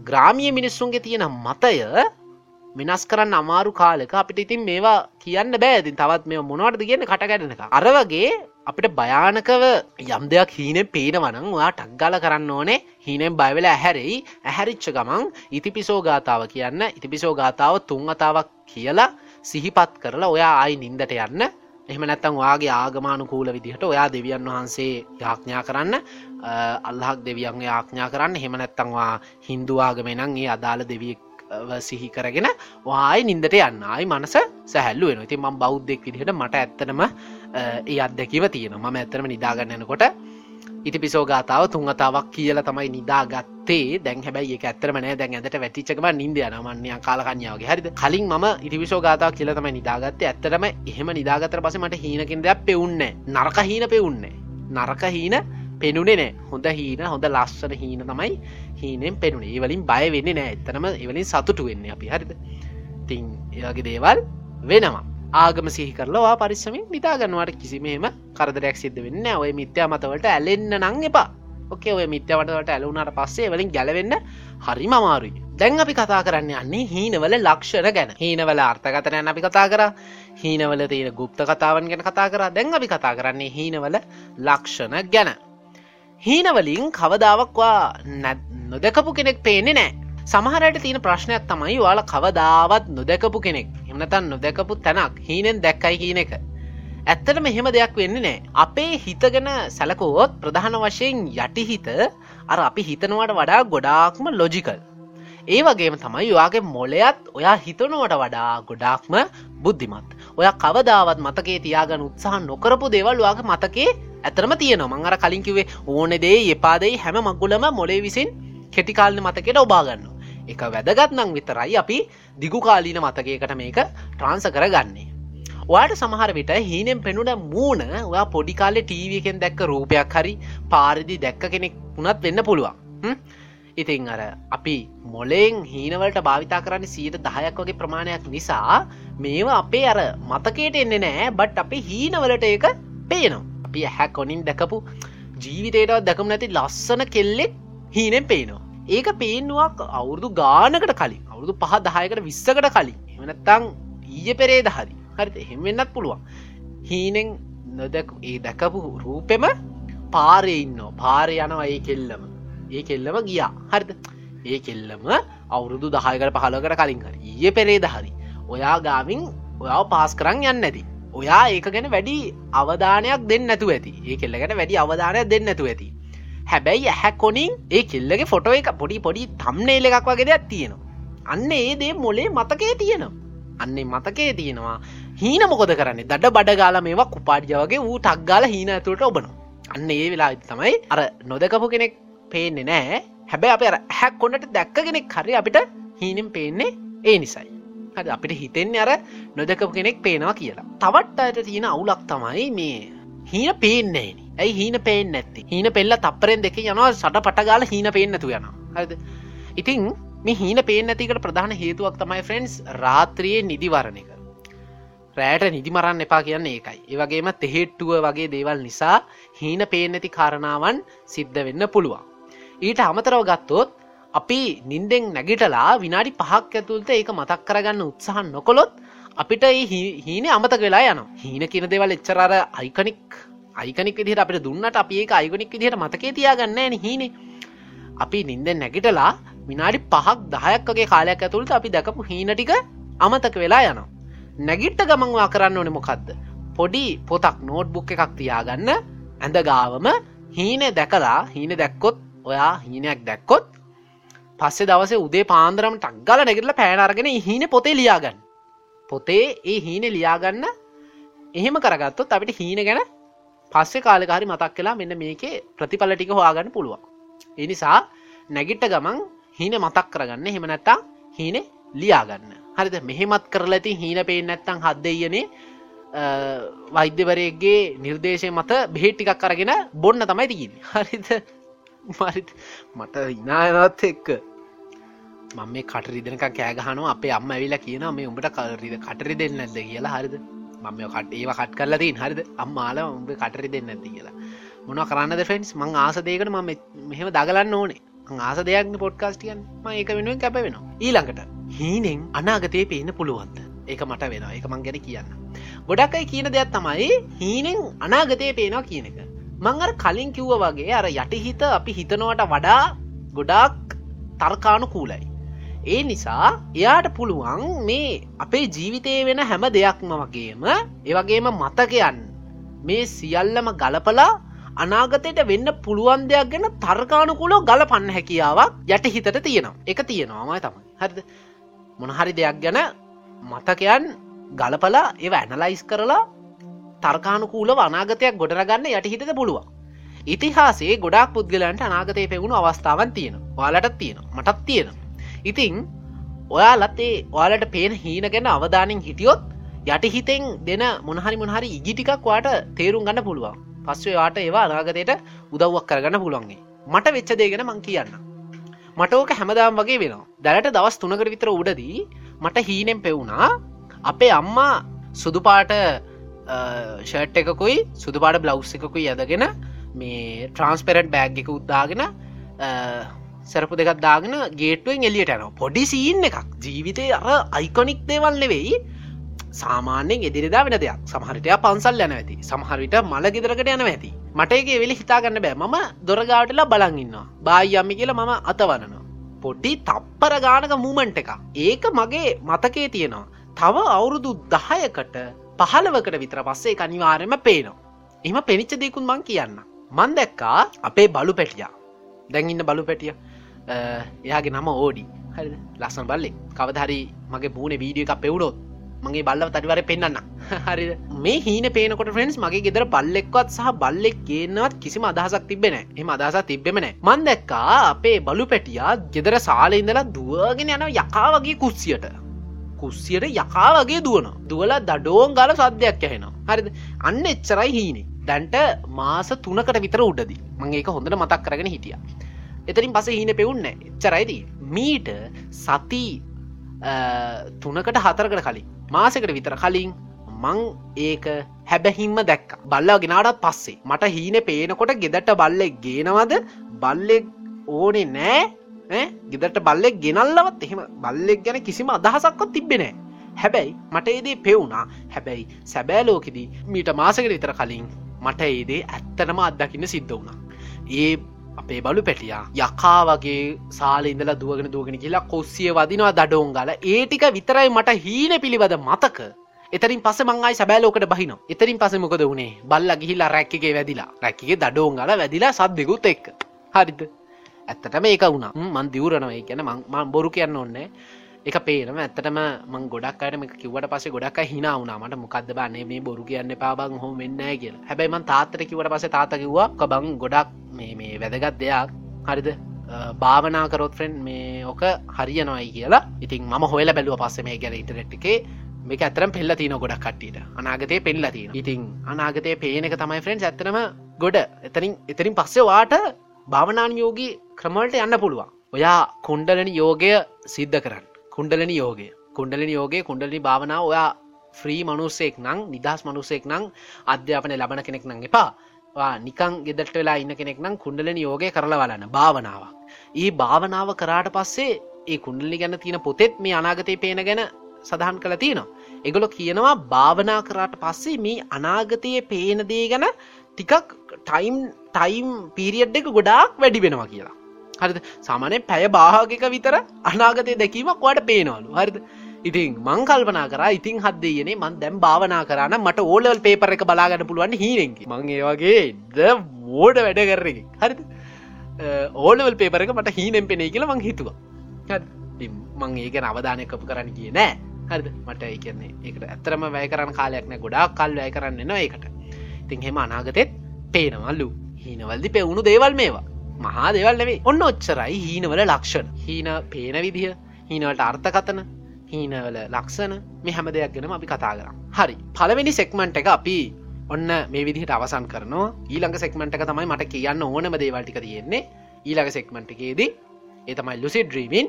ග්‍රාමිය මිනිස්සුන්ගේ තියෙන මතය වෙනස් කරන්න අමාරු කාලෙක අපිට ඉතින් මේවා කියන්න බෑතින් තවත් මේ මොනවටද කියන්න? කටගැටනක අරවගේ අපිට භයානකව යම් දෙයක් හීනෙන් පේනවනං ඔයා ටක්ගල කරන්න ඕනේ. හීනෙන් බයවෙලා ඇහැරෙයි. ඇහැරිච්ච ගමන් ඉතිපිසෝ ගාථාව කියන්න. ඉතිපිසෝ ගාථාව තුන් අතාවක් කියලා සිහිපත් කරලා ඔයා අයි නින්දට යන්න. එහෙම නැත්තම් වාගේ ආගමානුකූල විදිහට ඔයා දෙවියන් වහන්සේ යාඥා කරන්න. අල්ලහක් දෙවියන් යාඥා කරන්න. හෙම නැත්තංවා හින්දුවාගමනං ඒ අදාළ දෙවියෙක් සිහි කරගෙන වායි නින්දට යන්න. ආයි මනස සැහැල්ලු වෙන ඉතින් ම බෞද්ධෙක් විදිහට මට ඇත්තනම ඒ අත්දැකිව තියෙන ම ඇතරම නිදාගන්නනකොට ඉති පිසෝ ගාතාව තුන් අතාවක් කියල තමයි නිදාගත්තේ. දැන් හැබයි එක ඇතරමනෑ දැන් ඇට වැටිචකම නින්ද යනමන්ය කාලකන්යාවගේ හරිද? කලින් ම ඉතිවිසෝ ගාතාව කියල තමයි නිදාගත්ත. ඇත්තරම එහෙම නිදාගතර පසමට හීනකින් දෙයක් පෙවුන්න නරක හීන පෙවුන්නේ නරක හීන පෙනුනේ නෑ. හොඳ හීන හොඳ ලස්සන හීන තමයි හීනෙන් පෙනුනේ. ඒවලින් බය වෙන්න නෑ. එතනම එවලින් සතුටු වෙන්නේ අපි. හරිද? තින් ඒගේ දේවල් වෙනවා. ආගම සිහි කරලවා පරිස්සමින් නිතාගන්නවට කිසිමේම කරදරයක් සිද්ධ වෙන්න ඔය මිත්‍යා මතවලට ඇලෙන්න්න නං එපා. ඕකේ ඔය මිත්‍යවටට ඇලුුණට පස්සේ වලින් ගැලවෙන්න හරි මමාරුයි දැන් අපි කතා කරන්න යන්නේ හීනවල ලක්ෂණ ගැන. හීනවල අර්ථකතනයන් අපි කතා කර. හීනවල තියෙන ගුප්ත කතාවන් ගැන කතා කර. දැන් අපි කතා කරන්නේ හීනවල ලක්ෂණ ගැන. හීනවලින් කවදාවක්වා නොදකපු කෙනෙක් පේනෙ නෑ. සමහරයට තියෙන ප්‍රශ්නයක් තමයි වාල කවදාවත් නොදැකපු කෙනෙක්. එමනතන් නොදැකපු තැනක් හීනෙන් දැක්කයි කියන එක. ඇත්තට මෙහෙම දෙයක් වෙන්න නෑ. අපේ හිතගෙන සැලකෝත් ප්‍රධාන වශයෙන් යටිහිත අර අපි හිතනවට වඩා ගොඩාක්ම ලොජිකල් ඒ වගේම තමයි ඔයාගේ මොලයත් ඔයා හිතනවට වඩා ගොඩාක්ම බුද්ධිමත්. ඔය කවදාවත් මතකේ තියාගන උත්සාහ නොකරපු දේවල් වාගේ මතකේ ඇතරම තියන මංගර කලින්කිවේ ඕනෙ දේ එපාදයි හැම මගුලම මොලේ විසින් කෙටිකාලන මතකයට ඔබාගන්න එක වැදගත් නං විතරයි අපි දිගුකාලීන මතකයකට මේක ට්‍රාන්ස කරගන්නේ. ඔයාට සමහර විට හීනෙන් පෙනුට මූුණ ඔයා පොඩිකාලෙ ටීවකෙන් දැක්ක රූපයක් හරි පාරිදි දැක්ක කෙනෙක් වුණත් වෙන්න පුළුවන්. ඉතින් අර අපි මොලෙෙන් හීනවලට භාවිතා කරන්න සීට දහයක් වගේ ප්‍රමාණයක් නිසා මේවා අපේ අර මතකයට එන්නේ නෑ බට් අපි හීනවලට ඒක පේනවා. අපි ඇහැ කොනින් දැකපු ජීවිතයට දැකම නැති ලස්සන කෙල්ලෙක් හීනෙන් පේනවා. ඒක පේනුවක් අවුරුදු ගානකට කලින් අවුරුදු පහ දහයකට විස්සකට කලින්. එමනත්තං ඊය පෙරේ දහරි. හරිත එහෙම වෙන්නත් පුළුවන්. හීනෙන් නොදැක ඒ දැකපු රූපෙම පාරය ඉන්න පාරය යනවා ඒ කෙල්ලම. ඒ කෙල්ලම ගියා. හරිද? ඒ කෙල්ලම අවුරුදු දහයකට පහලකට කලින් හරි ඊය පෙරේ දහරි ඔයා ගාමින් ඔයාව පාස් කරන්න යන්න ඇති. ඔයා ඒක ගැන වැඩි අවධානයක් දෙන්න නැතු ඇති. ඒ කෙල්ලකට වැඩි අවධානයක් දෙන්න නැතු ඇති. හැබැයි ඇහැ කොනින් ඒ කෙල්ලගේ ෆොටෝ එක පොඩි පොඩි තම්නේල එකක් වගේ දෙයක් තියෙනවා. අන්න ඒ දේ මොලේ මතකේ තියෙනවා. අන්නේ මතකේ තියෙනවා හීන මොකොද කරන්නේ? දඩ බඩගාල මේවා කුපාඩියවගේ වූ ටක්ගාල හීන ඇතුළට ඔබන අන්න ඒ වෙලා තමයි අර නොදකපු කෙනෙක් පේන්නේ නෑ. හැබැ අප අර හැක් කොන්නට දැක්ක කෙනෙක් හරි අපිට හීනම් පේන්නේ ඒ නිසයි. හද අපිට හිතෙන්නේ අර නොදකපු කෙනෙක් පේනවා කියලා. තවත් අයට තියෙන අවුලක් තමයි මේ හීන පේන්නේ ඇයි හීන පේෙන් නැති හීන පෙල්ල තපරෙන් දෙක යනවා සට පටගාල හීන පේන්නතු යන හද ඉතිං මේ හීන පේන ඇතිකට ප්‍රධාන හේතුවක් තමයි ෆ්‍රෙන්න්ස් රාත්‍රියයේ නිදිවරණ එක. රෑට නිදිමරන්න එපා කියන්න ඒකයි. ඒවගේම තෙහෙට්ටුව වගේ දේවල් නිසා හීන පේන ඇති කාරණාවන් සිද්ධ වෙන්න පුළුවන්. ඊට අමතරව ගත්තොත් අපි නින්දෙන් නැගිටලා විනාඩි පහක් ඇතුළත ඒක මතක් කරගන්න උත්සාහ නොකොළොත් අපිට හීන අමතක වෙලා යන හීන කියන දෙවල් එච්චරර අයිකනික් අයිකනික් විදිහට අපිට දුන්නට අපි ඒක අයිගනික් විදිහට මතකේ තියාගන්න න හීනේ. අපි නින්දෙන් නැගිටලා විනාඩි පහක් දහයක් වගේ කාලයක් ඇතුළට අපි දැකපු හීන ටික අමතක වෙලා යනවා. නැගිට්ට ගමන්වා කරන්න ඕනෙ මොකක්ද පොඩි පොතක් නෝට් බුක් එකක් තියාගන්න. ඇඳ ගාවම හීන දැකලා හීන දැක්කොත් ඔයා හීනයක් දැක්කොත් පස්සේ දවසේ උදේ පාන්දරම ටක්ගල නැගරල පෑනරගෙන හීන පොතේ ලියාගන්න. පොතේ ඒ හීන ලියාගන්න. එහෙම කරගත්තොත් අපිට හීන ගැන පස්සේ කාලකාරි මතක් කලා මෙන්න මේකේ ප්‍රතිපල ටික හොයාගන්න පුළුවන්. එනිසා නැගිට්ට ගමන් හීන මතක් කරගන්න. හෙම නැත්තා හීන ලියාගන්න. හරිද? මෙහෙමත් කරලා ඇති හීන පේෙන් නැත්තං හදදයනේ වෛද්‍යවරයගේ නිර්දේශය මත බෙහෙට්ටිකක් කරගෙන බොන්න තමයි තිගින් හරිද? මරිත් මට ඉනායනත් එක්ක. මම මේ කටරිදනක කෑගහනවා අපේ අම්ම ඇවිලා කියන මේ උඹට කරිද කටරි දෙන්න ඇද කියලා හරිද? මම කට ඒව කට කරලා තින් හරිද? අම්මාල උඹ කටරි දෙන්න ඇති කියලා. මොන කරන්නද ෆෙන්ස් මං ආසදයකට ම මෙහෙම දගලන්න ඕනේ. ආස දෙයක්න පොඩ්කාස්ටියන් ම ඒක වෙනුවෙන් කැප වෙනවා ඊළඟට හීනෙන් අනාගතය පේන්න පුළුවන්ද? ඒක මට වෙනවා. එක මං ගැන කියන්න ගොඩක්යි කියන දෙයක් තමයි හීනෙන් අනාගතය පේනවා කියන එක. මංගර කලින් කිව්ව වගේ අර යටිහිත අපි හිතනවට වඩා ගොඩාක් තර්කානු කූලයි ඒ නිසා එයාට පුළුවන් මේ අපේ ජීවිතය වෙන හැම දෙයක්ම වගේම ඒවගේම මතකයන් මේ සියල්ලම ගලපලා අනාගතයට වෙන්න පුළුවන් දෙයක් ගැන තර්කානුකුලෝ ගල පන්න හැකියාවක් යට හිතට තියෙනවා. එක තියෙනවාමයි තමයි. හරිද? මොනහරි දෙයක් ගැන මතකයන් ගලපලා ඒ ඇනලයිස් කරලා තර්කානුකූල අනාගතයක් ගොඩරගන්න යට හිතද පුළුවන්. ඉතිහාසේ ගොඩක් පුද්ගලන්ට අනාගතය පෙවුණු අවස්ථාවන් තියෙන වාලටත් තියෙන මටත් තියෙනවා. ඉතිං ඔයාලත් ඒ ඔයාලට පේන හීන ගැන අවධානින් හිටියොත් යටි හිතෙන් දෙන මොනහරි මොහරි ඉගිටිකක් වාට තේරුම් ගන්න පුළුවන්. පස්සේ වාට ඒවා අනාගතයට උදව්වක් කරගන්න පුළුවන්ගේ මට වෙච්චදේගෙන මං කියන්න මට ඕක හැමදාම් වගේ වෙනවා. දැලට දවස් තුනකට විතර උඩදී මට හීනෙන් පෙවුණා. අපේ අම්මා සුදුපාට ෂර්ට් එකකුයි සුදුපාට බ්ලව් එකකුයි ඇදගෙන මේ ට්‍රන්ස්පෙරට් බෑග් එක උද්දාගෙන සැරපු දෙකක් දාගෙන ගේටුවෙන් එලියට යන පොඩි සීන් එකක්. ජීවිතය අර අයිකොනික් දේවල් නෙවෙයි. සාමාන්‍යෙන් එදිරිදා වෙන දෙයක්. සමහරිටය පන්සල් යන ඇති. සමහරිට මල ගෙදරකට යන ඇති. මටඒගේ වෙලි හිතාගන්න බෑ. මම දොරගාටලා බලංඉන්නවා බායි යම්මි කියලා මම අතවනනවා. පොඩි තප්පර ගානක මූමන්ට එක ඒක මගේ මතකේ තියෙනවා. තව අවුරුදු දහයකට පහලවකට විතර පස්සේ කනිවාරයම පේනවා. එම පෙනිච්ච දෙකුන් මං කියන්න. මන් දැක්කා අපේ බලු පැටියා. දැන්ඉන්න බලු පැටිය එයාගේ නම ඕඩි. හරි ලස්සන බල්ලෙ කවදහරි මගේ බූන වීඩිය එකක් පෙවුණොත් මගේ බල්ලව තරිවර පෙන්න්න හරි මේ හීන පේනකොට ෆ්‍රෙන්ස් මගේ ගෙදර බල්ලෙක්වත් සහ බල්ලෙක් කියන්නවත් කිසිම අදහසක් තිබෙන එම අදහස තිබෙමන මන් දැක්කා අපේ බලු පැටියා ගෙදර සාල ඉඳලා දුවගෙන යන යකා වගේ කුස්සියට. කුස්සියට යකා වගේ දුවන දුවල දඩෝන් ගල සද්‍යයක් ඇහෙනවා. හරිද? අන්න එච්චරයි හීනේ. දැන්ට මාස තුනකට විතර උඩදී මං ඒක හොඳට මතක් කරගෙන හිටිය. එතරින් පස හීන පෙවුන්න එච්චරයිද මීට සති තුනකට හතරකට කලින්. මාසකට විතර කලින් මං ඒක හැබැහිම්ම දැක්ක. බල්ලා ගෙනාටත් පස්සේ. මට හීන පේනකොට ගෙදට බල්ලෙක් ගේනවද? බල්ලෙක් ඕනේ නෑ ගෙදට බල්ලෙක් ගෙනල්ලවත් එහෙම බල්ලෙක් ගැන කිසිම අදහසක්වත් තිබෙනෑ හැබැයි මට ඒදේ පෙවුණා. හැබැයි සැබෑලෝකෙදී මීට මාසකට විතර කලින් මට ඒදේ ඇත්තනම අත්දකින්න සිද්ධ වුණා. ඒ අපේ බලු පැටියා යකා වගේ සාල ඉඳල දුවගෙන දුවගෙන කියලා කොස්සිය වදිනවා දඩෝන් ගල. ඒටික විතරයි මට හීන පිළිබඳ මතක. එතරින් පස මංයි සැබෑලෝකට බහින එතරින් පස මොකද වුණේ? බල්ල ගිහිල්ලා රැක්කගේ වැදිලා. රැක්කගේ දඩෝන් ගල වැදිලා සද්දෙකුත් එක්ක. හරිද? ඇත්තට මේක වුණා. මන් දිවරනවයි ගැන මං බොරු කියන්න ඕන්නේ එක පේනම ඇත්තටම මං ගොඩක් අයටම කිවට පස ගොඩක් හිනාවනාමට මොකක්ද බන්නේ මේ බොරු කියන්න පාබං හොම වෙන්න කියලා. හැබැයි මන් තාත්තර කිවට පස තාතකිව්වා බං ගොඩක් මේ මේ වැදගත් දෙයක්. හරිද? භාවනාකරොත් ෆ්‍රෙන්් මේ ඕක හරියනොයි කියලා. ඉතින් ම හොල බැලුව පස්ස මේ ගැල ඉටරෙට් එකේ. මේක ඇතරම් පෙල්ල තින ගොඩක් කට්ටියට. අනාගතය පෙල්ල තින ඉතින් අනාගතය පේනක තමයි ෆ්‍රෙන්න්ස් ඇතරම ගොඩ. එතරින් එතරින් පස්සේ වාට භාවනාන් යෝගී ක්‍රමවලට යන්න පුළුවන්. ඔයා කොන්්ඩලනි යෝගය සිද්ධ කරන්න. කුණ්ඩලනි යෝගය. කුණ්ඩලනි යෝගේ කුණ්ඩලි භාවනාව ඔයා ෆ්‍රී මනුස්සෙක් නං නිදහස් මනුස්සෙක් නං අධ්‍යාපන ලබන කෙනෙක් නං එපා. නිකං ගෙදට වෙලා ඉන්න කෙනෙක් නම් කුණ්ඩලනි යෝගය කරලා වලන්න භාවනාවක්. ඒ භාවනාව කරාට පස්සේ ඒ කුණ්ඩලි ගැන තියෙන පොතෙත් මේ අනාගතය පේන ගැන සඳහන් කළ තියෙනවා. එගොලො කියනවා භාවනා කරාට පස්සේ මේ අනාගතයේ පේනදේ ගැන ටිකක් ටයිම් ටයිම් පීරියඩ් එක ගොඩාක් වැඩි වෙනවා කියලා. හරිද? සාමානය පැය බාහගක විතර අනාගතය දැකීමක් වට පේනවලු. හරිද? ඉතින් මං කල්පනා කර ඉතින් හදදයනේ මන් දැම් භාවනා කරන්න මට ඕලල් පේපර එක බලාගන්න පුළුවන් හීනෙකි මං ඒවගේ ද වෝඩ වැඩ කරර එක හරිද? ඕලවල් පේපර එක මට හීනෙන් පෙනේ කියලා මං හිතුවා. මං ඒක අවධානයකපු කරන්න කිය නෑ. හරිද? මට ඒකන්නේ ඒකට ඇතරම වැය කරන්න කාලයක්න ගොඩා කල් වැය කරන්න නවා ඒකට. ඉතින් හෙම අනාගතෙත් පේනවල්ලු හීනවල්දි පෙවුණු දේවල් මේවා. මහා දෙවල් නෙවේ ඔන්න ඔච්චරයි හීනවල ලක්ෂණ. හීන පේන විදිහ හීනවලට අර්ථකතන හීනවල ලක්ෂණ මෙ හැම දෙයක් ගෙනම අපි කතා කරම් හරි. පළවෙනි සෙක්මන්ට් එක අපි ඔන්න මේ විදිහට අවසන් කරනවා. ඊළඟ සෙක්මට එක තමයි මට කියන්න ඕනම දේවල්ටික තියෙන්නේ. ඊළඟ සෙක්මන්ට්කේදී ඒ තමයි ලුසි ඩ්‍රීවින්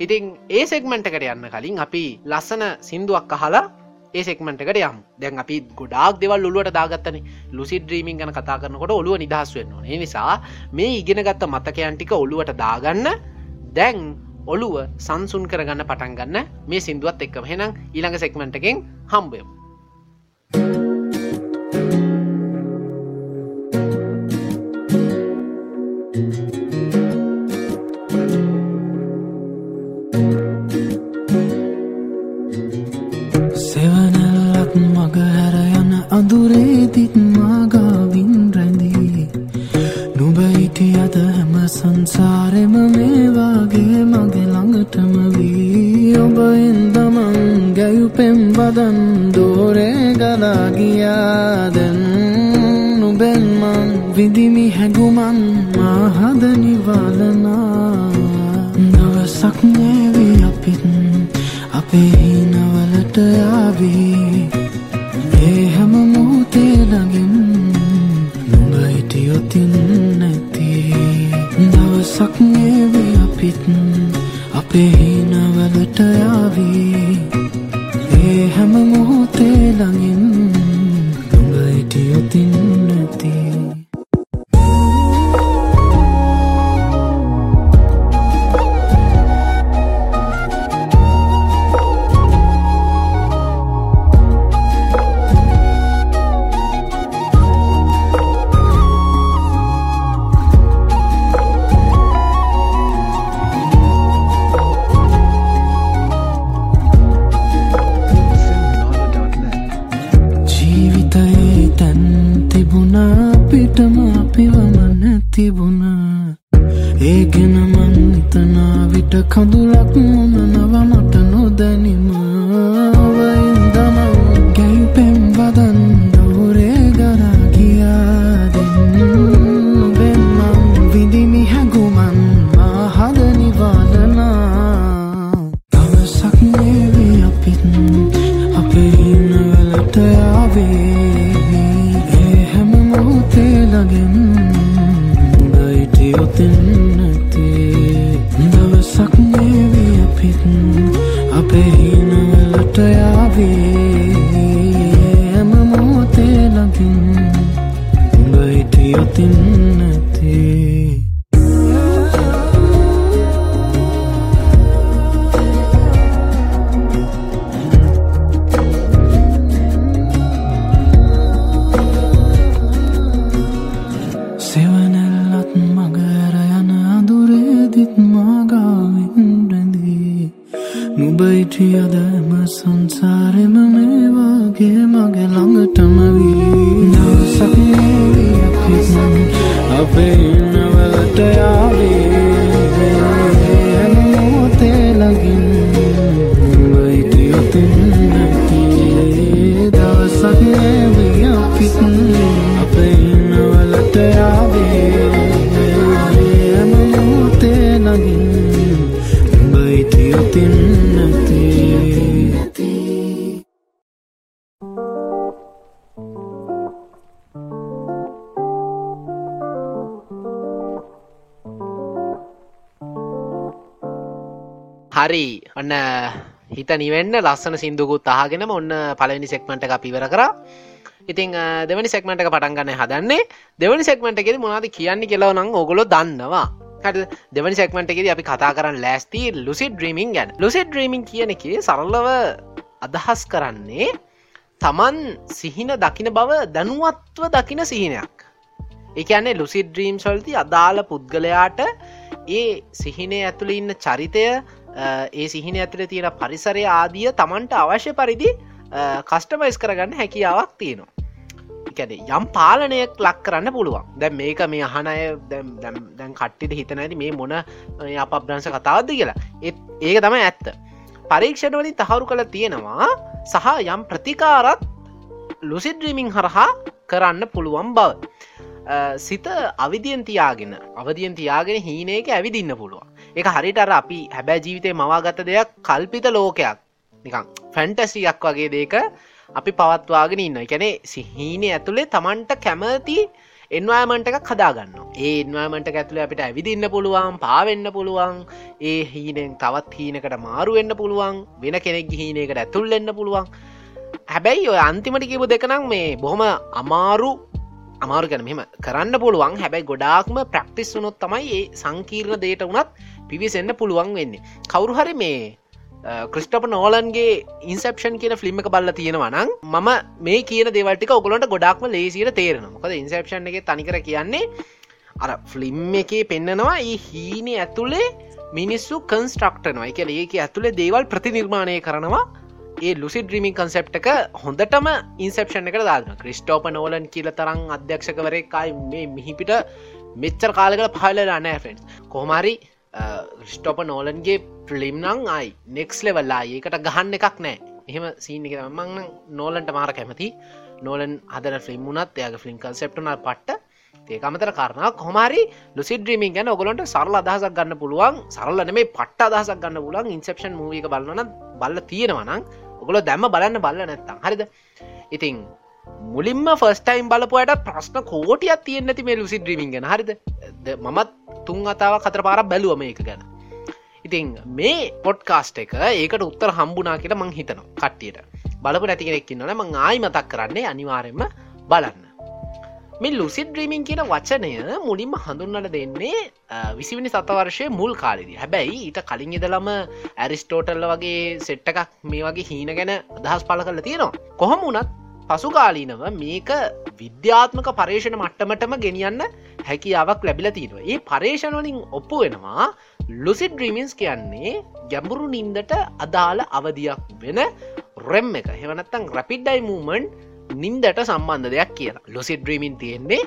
ඉතින් ඒ සෙක්මන්ට එකට යන්න කලින් අපි ලස්සන සින්දුවක් අහලා ඒ සෙක්මටකට යම්. දැන් අපි ගොඩක් දෙවල් ඔලුවට දාගත්තන. ලුසි ද්‍රීමින් ගැන කතා කරනකොට ඔලුව නිදහස් වෙන්න ඒ නිසා මේ ඉගෙන ගත්ත මතකයන්ටික ඔලුවට දාගන්න. දැන් ඔලුව සංසුන් කරගන්න පටන් ගන්න. මේ සිින්දුවත් එක්කම. හෙනම් ඊළඟ සෙක්මටකින් හම්බයම් ඒගෙන සංසාරෙම මේවාගේ මගේ ළඟටම වී ඔබයින් තමන් ගැයුපෙම් බදන් දෝරේ ගලාගියාදැන් නුබෙන්මන් විදිමි හැගුමන් මාහද නිවලනා. දවසක්නේවි අපිත් අපේ හිනවලට ආවී. ඒ හැම මූතේ ළඟින් නුඹ හිටියොතින් දවසක් නේවි අපිත් අපේ හිනවලට යාවී ඒ හැම මොහොතේ ළඟින් තුඹ හිටියොතින් නැතිී නිවෙන්න ලස්සන සිින්දුකුත් අහගෙනම ඔන්න පලවෙනි සෙක්මට එක පිවර කර. ඉතිං අ, දෙවනි සෙක්මට එක පටන්ගන්න හදන්නේ. දෙවනි සෙක්මට එකෙද මොනාද කියන්න කියලව නම් ඔගොලො දන්නවා. හට දෙවනි සෙක්මට එකෙද අපි කතා කරන්න ලෑස්ති ලුසි ඩ්‍රීමින් ගැන. ලුසි ඩ්‍රීමින් කියන එක සරල්ලව අදහස් කරන්නේ තමන් සිහින දකින බව දැනුවත්ව දකින සිහිනයක්. එකන්නේ ලුසි ඩ්‍රීම් සොල්ති අදාළ පුද්ගලයාට ඒ සිහිනේ ඇතුළ ඉන්න චරිතය අ, ඒ සිහින ඇතුළ තියෙන පරිසරය ආදිය තමන්ට අවශ්‍ය පරිදි කස්ටමයිස් කරගන්න හැකියාවක් තියෙනවා. එකැන යම් පාලනයක් ලක් කරන්න පුළුවන්. දැ මේක මේ අහනය දැන් කට්ටිට හිතන ඇති මේ මොන අප බ්‍රංශ කතාවද කියලා. ඒත් ඒක තම ඇත්ත. පරීක්ෂණවලින් තහවුරු කළ තියෙනවා සහ යම් ප්‍රතිකාරත් ලුසිඩ්‍රීමිං හරහා කරන්න පුළුවන් බව. අ, සිත අවිදියෙන් තියාගෙන අවදියෙන් තියාගෙන හීනයක ඇවිදින්න පුළුවන්. එක හරිට අර අපි හැබැ ජීවිතය මවාගත දෙයක් කල්පිත ලෝකයක්. නිකං ෆැන්ටසියක් වගේ දේක අපි පවත්වාගෙන ඉන්න එකැනේ සිහීනය ඇතුළේ තමන්ට කැමති එන්වාමට එකක් හදාගන්න ඒ එන්වාමට ඇතුළ අපිට ඇවිදින්න පුළුවන් පාවෙන්න පුළුවන් ඒ හීනෙන් තවත් හීනකට මාරුවෙන්න පුළුවන් වෙන කෙනෙක් හීනයකට ඇතුල්ලෙන්න පුළුවන්. හැබැයි ඔය අන්තිමට කිව දෙකනම් මේ බොහොම අමාරු අමාරු ගැන මෙම කරන්න පුළුවන්. හැබැයි ගොඩාක්ම ප්‍රක්ටිස් වනොත් තමයි ඒ සංකීර්ණ දේට වනත් පිවිසෙන්න්න පුළුවන් වෙන්නේ. කවුරු හරි මේ ක්‍රිස්ටප නෝලන්ගේ ඉන්සප්ෂන් කියන ෆිල්ම් එක බල්ල තියෙනවනම් මම මේ කියන දේවල්ටික ඔගොලට ගොඩක්ම ලේසිට තේරෙන මොකද ඉන්සප්ෂන් එක තනිකර කියන්නේ අර ෆ්ලිම් එකේ පෙන්නනවා ඒ හීනය ඇතුළේ මිනිස්සු කන්ස්ට්‍රක්ටනවා එක ඒක ඇතුළේ දේවල් ප්‍රතිනිර්මාණය කරනවා. ඒ ලුසි ද්‍රීමින් කන්සෙප්ට එක හොඳටම ඉන්සප්ෂන් එකට දාන ක්‍රිස්ටෝප නෝලන් කියල තරම් අධ්‍යක්ෂකවරෙක්කයි මේ මිහිපිට මෙච්චර කාලකට පහලලා නෑ ෆෙන්ස් කොහමරි ක්‍රිස්ටෝප නෝලන්ගේ ෆිලිම් නං අයි නෙක්ස් ලෙවල්ලා ඒකට ගහන්න එකක් නෑ. එහෙම සීනි එක මං නෝලන්ට මාර කැමති. නෝලන් හදන ෆිල්ම් වුනත් එයාගේ ෆිල්ම් කන්සෙප්ටන පට්ට. ඒක අමතර කරන කොමරි ලුසි ද්‍රීමින් ගැන ඔගලන්ට සරල අදහසක් ගන්න පුළුවන්. සරල මේ පට්ට අදහසක් ගන්න පුලන් ඉන්සප්ෂන් මූක බලන බල්ල තියෙනවනම් ඔගොල දැම්ම බලන්න බල්ල නැත්තම්. හරිද? ඉතිං මුලින්ම ෆස්ටයිම් බලපුයට ප්‍රශ්න කෝටියක් තියන්න ඇති මේ ලුසි ද්‍රීමින් ගැන. හරිද? ද- මමත් තුන් අතාව කතර පාර බැලුවම එක ගැන. ඉතිං මේ පොඩ්කාස්ට එක ඒකට උත්තර හම්බුනා කියලා මං හිතනවා කට්ටියට. බලපු නැතිකෙනෙක්කින්නන මං ආයි මතක් කරන්නේ අනිවාරෙන්ම බලන්න. මේ ලුසි ද්‍රීමින් කියන වචනය මුලින්ම හඳුන්නට දෙන්නේ විසිවිනි සතවර්ශය මුල් කාලෙදි. හැබැයි ඊට කලින් ඉදලම ඇරිස්ටෝටල්ල වගේ සෙට්ට එකක් මේ වගේ හීන ගැන අදහස් පල කරල තියෙනවා. කොහොම වනත් පසුකාලීනව මේක විද්‍යාත්මක පර්ේෂණ මට්ටමටම ගෙනියන්න හැකියාවක් ලැබිල තියෙනවා. ඒ පර්ේෂණවලින් ඔප්පු වෙනවා ලුසිඩ් ්‍රීමින්ස් කියන්නේ ගැඹුරු නින්දට අදාළ අවධියක් වෙන රෙම් එක. හෙවනත්තං රැපිඩ්ඩයි මූමන්් නින්දට සම්බන්ධ දෙයක් කියලා. ලොසිඩ් ්‍රීමින් තියෙන්නේ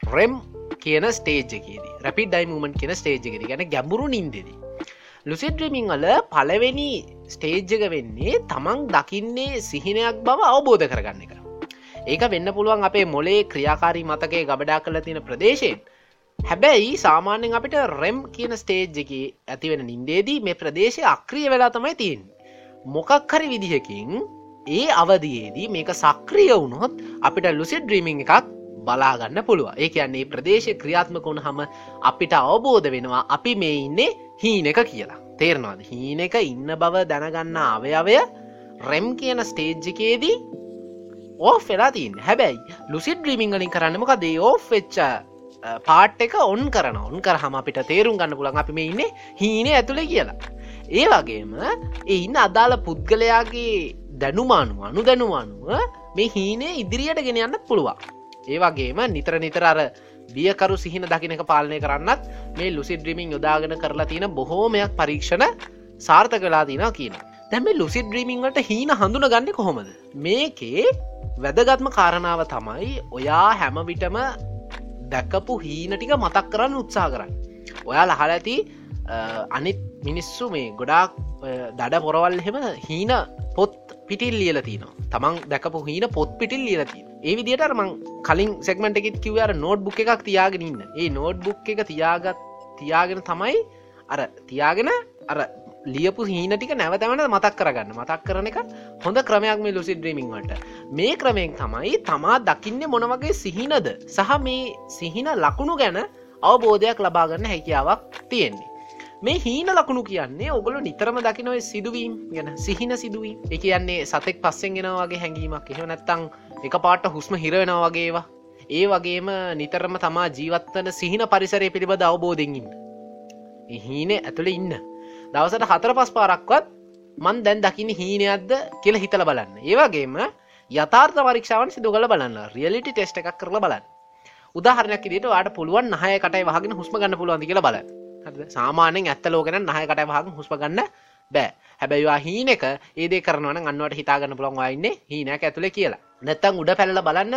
රෙම් කියන ස්ටේජ්කේදී රැපි ඩයිමමන් කියන ස්ටේජ්කෙද ගැන ගැඹුරු නින්දෙදී. ලුසිඩ ්‍රීමිං වල පලවෙනි ස්ටේජ්ජක වෙන්නේ තමන් දකින්නේ සිහිනයක් බව අවබෝධ කරගන්න එක. ඒක වෙන්න පුළුවන් අපේ මොලේ ක්‍රියාකාරී මතකේ ගබඩා කළ තියෙන ප්‍රදේශයෙන්. හැබැයි සාමාන්‍යෙන් අපිට රෙම් කියන ස්ටේජ් එක ඇතිවෙන නින්දේදී මේ ප්‍රදේශය අක්‍රිය වෙලා තමයි තියෙන් මොකක් හරි විදිහකින් ඒ අවදයේදී මේක සක්‍රිය වුණොත් අපිට ලුසිඩ ්‍රීමිං එකක් බලාගන්න පුළුව ඒ කියන්නේ ප්‍රදේශ ක්‍රියාත්මක වුණ හම අපිට අවබෝධ වෙනවා අපි මේ ඉන්නේ හීන එක කියලා. තේරනවාද? හීන එක ඉන්න බව දැනගන්න අවයවය රෙම් කියන ස්ටේජ්ජකේදී ඕ වෙලා තින් හැබැයි ලුසිඩ ්‍රීමිංගලින් කරන්නමක දේ ඕ වෙච්ච පාට් එක ඔන් කරන ඔන් කරහම අපිට තේරුම් ගන්න පුළන් අපි මේ ඉන්නේ හීනේ ඇතුළේ කියලා. ඒ වගේම ඒ ඉන්න අදාළ පුද්ගලයාගේ දැනුමානුව අනු දැනුවනුව මේ හීනේ ඉදිරියට ගෙන යන්න පුළුවන්. ඒ වගේම නිතර නිතර අර බියකරු සිහින දකිනක පාලනය කරන්නත් මේ ලුසි ඩ්‍රීමිං යොදාගෙන කරලා තියෙන බොහෝමයක් පරීක්ෂණ සාර්ථ කලා තින කියන දැම ලුසි ඩ්‍රීමිංවට හීන හඳුන ගන්න කොහොමද? මේකේ වැදගත්ම කාරණාව තමයි ඔයා හැමවිටම දැක්කපු හීන ටික මතක් කරන්න උත්සා කරන්න. ඔයා ලහල ඇති අනිත් මිනිස්සු මේ ගොඩාක් දඩ පොරවල් හෙම හීන පොත් පිටිල් ලියල තින තමන් දැකපු හීන පොත් පිටිල් ලියලතින ඒ විදිට මං කලින් සෙක්මට එකෙත් කිවර නෝට් බුක් එකක් තියාගෙන ඉන්න. ඒ නෝට් බුක් එක තියාගත් තියාගෙන තමයි අර තියාගෙන අර ලියපු හීනටික නැවතැවන මතක් කරගන්න. මතක් කරන එක හොඳ ක්‍රමයක් මේ ලුසි ඩ්‍රීමිංවට මේ ක්‍රමයෙන් තමයි තමා දකින්න මොනවගේ සිහිනද? සහ මේ සිහින ලකුණු ගැන අවබෝධයක් ලබාගන්න හැකියාවක් තියෙන්නේ. මේ හීන ලකුණු කියන්නේ ඔගොල නිතරම දකිනව සිදුවීම් ගැන සිහින සිදුවී එක කියන්නේ සතෙක් පස්සෙන් ගෙනවාගේ හැඟීමක්. එහෙ නැත්තං එක පාට හුස්ම හිරවෙනවා වගේවා. ඒ වගේම නිතරම තමා ජීවත්තන සිහින පරිසරය පිළිබඳ අවබෝධෙන්ඉන්න හීන ඇතුළ ඉන්න. දවසට හතර පස් පාරක්වත් මන් දැන් දකින හීනයක්ද කියල හිතල බලන්න. ඒවගේම යථාර්ථ පරීක්ෂාවන් සිදු කල බලන්න. රියලිටි ටෙස්ට එකක් කරල බලන්න. උදාහරනයක් දිට වාට පුළුවන් නහය කටයි වහගෙන හුස්ම ගන්න පුළුවන් කියල බල සාමානෙන් ඇත්ත ලෝකෙන නහය කටයි වහග හුස්ම ගන්න බෑ. හැබැයිවා හීන එක ඒදේ කරනවන අන්නවට හිතාගන්න පුළොන්වයින්නේ හීනයක් ඇතුළ කියලා. නැත්තං උඩ පැල්ල බලන්න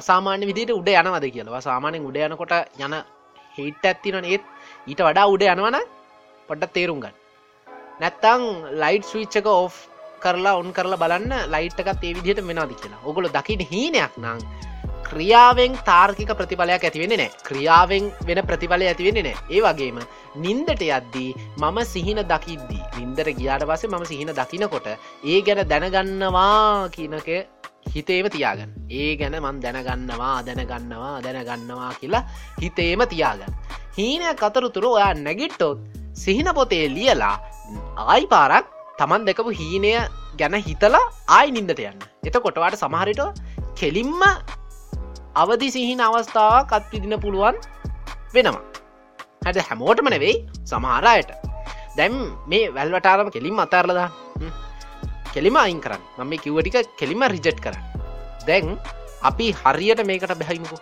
අසාමාන්‍ය විදිට උඩ යනවද කියලවා සාමානෙන් උඩ යනකොට යන හිට ඇත්තින ඒත් ඊට වඩා උඩ යනවන පොඩ්ඩ තේරුම්ගන්න නැත්තං ලයිට් ස්විච්චක ඕ් කරලා ඔන් කරලා බලන්න ලයිට්කත් ඒ විදිහට මෙනාද කියලා. ඔගොල දකිට හීනයක් නං ක්‍රියාවෙන් තාර්කික ප්‍රතිඵලයක් ඇතිවෙන්නේ නෑ ක්‍රියාවෙන් වෙන ප්‍රතිඵලය ඇතිවෙන්නේ නෑ ඒ වගේම නින්දට යද්දී මම සිහින දකිද්දී නින්දර ගියාට පසේ මම සිහින දකිනකොට ඒ ගැන දැනගන්නවා කියනක හිතේම තියාගන්න. ඒ ගැන මන් දැනගන්නවා දැනගන්නවා දැනගන්නවා කියලා හිතේම තියාගන්න. හීනය කතරුතුරු ඔයා නැගිට්ටොත් සිහින පොතේ ලියලා ආයි පාරක් තමන් දෙකපු හීනය ගැන හිතලා ආයි නින්දට යන්න. එතකොටවාට සමහරිට කෙලින්ම අවදි සිහින අවස්ථාවක් අත්විදින පුළුවන් වෙනවා. හැට හැමෝටම නෙවෙයි සමහරයට දැම් මේ වැල්වටාරම කෙලින් අතාරලදා කෙලිම අයින් කරන්න. මම මේ කිව්වටික කෙලිම රිජට් කර දැන් අපි හරියට මේකට බැහිමකු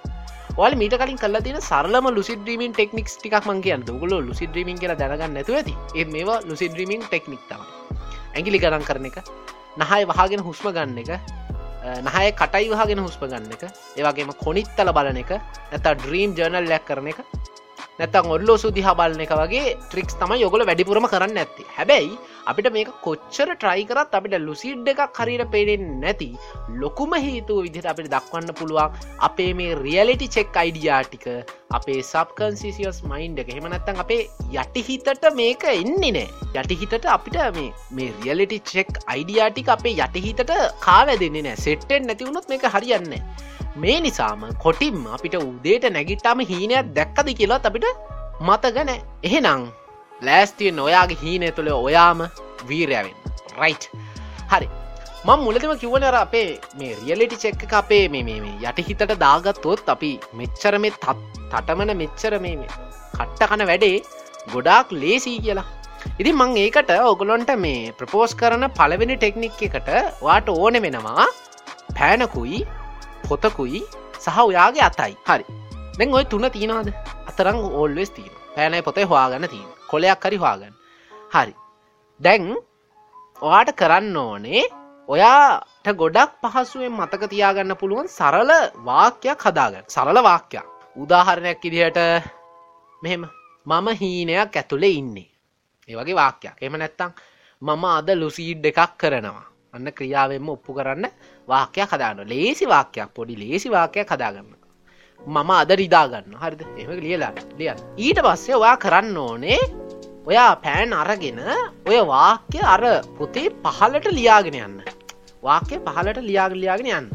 ඔල මීට කලින් කල තින සරලම ලුසිඩ්‍රීමින් ටෙක්නික්ස් ටික් මං කියන්න. ගල ලුසිඩ්‍රීමින් කියල දැනගන්න නැතු ඇති. ඒ මේවා ලුසිඩ්‍රීමින් ටෙක්නික් තම ඇගිලි ගරන් කරන එක නහය වහගෙන හුස්ම ගන්න එක නහය කටයි වහගෙන හුස්ප ගන්න එක. ඒවගේම කොනිත්තල බලන එක නැත ඩ්‍රීම් ජර්නල් ලැක් කරන එක නැතන් ඔල්ලෝ සුදිහ බලන එක වගේ ට්‍රික්ස් තම යොගල වැඩිපුරම කරන්න ඇති හැබැයි අපිට මේක කොච්චර ට්‍රයි කරත් අපිට ලුසිඩ් එකක් හරිට පේෙන් නැති ලොකුම හේතුව විදිහට අපිට දක්වන්න පුළුවන් අපේ මේ රියලිටි චෙක් අයිඩියාටික අපේ සබ්කන්සිසිියස් මයින්් එක. හෙමනත්තන් අපේ යටිහිතට මේක එන්නේ නෑ යටිහිතට අපිට මේ මේ රියලිටි චෙක් අයිඩියාටික අපේ යටිහිතට කාවැදන්නේ නෑ සෙට්ටෙන් නැතිවුණොත් මේක හරියන්න මේ නිසාම කොටිම් අපිට උදේට නැගිට්ටම හීනයක් දැක්කද කියලා අපිට මතගන එහෙනම් ලෑස්තිය නොයාගේ හීනය තුළ ඔයාම වීරයවෙන් රයිට් හරි. මං මුලදම කිවනර අපේ මේ රියලිටි චෙක්ක අපේ මේ මේ යටි හිතට දාගත්තොත් අපි මෙච්චර මේ තත් තටමන මෙච්චර මේ කට්ට කන වැඩේ ගොඩාක් ලේසී කියලා. ඉදි මං ඒකට ඔගොලොන්ට මේ ප්‍රපෝස් කරන පළවෙනි ටෙක්නික් එකට වාට ඕන වෙනවා පෑනකුයි පොතකුයි සහ ඔයාගේ අතයි. හරි. දැන් ඔය තුන තියෙනවාද? අතරං ඕල්වෙස් තියෙන පෑනයි පොතේ හවාගන්න තියෙන කොලයක් හරි හවාගන්න හරි. දැන් ඔයාට කරන්න ඕනේ ඔයාට ගොඩක් පහසුවෙන් මතක තියාගන්න පුළුවන් සරල වාක්‍යයක් හදාගන්න. සරල වාක්‍යයක්. උදාහරණයක් ඉදිහට මෙහෙම. මම හීනයක් ඇතුළේ ඉන්නේ. ඒ වගේ වාක්‍යයක්. එම නැත්තං මම අද ලුසීඩ් එකක් කරනවා. අන්න ක්‍රියාවෙන්ම ඔප්පු කරන්න වාක්‍යයක් හදාන්න ලේසි වාක්‍යයක් පොඩි ලේසි වාක්‍යයක් හදාගන්න. මම අද රිදාගන්න හරිද? එම ලියලා ලියන් ඊට පස්සේ ඔයා කරන්න ඕනේ ඔයා පෑන් අරගෙන ඔය වාක්‍ය අර පොතේ පහලට ලියාගෙන යන්න. වාක්‍ය පහලට ලියාග ලියාගෙන යන්න.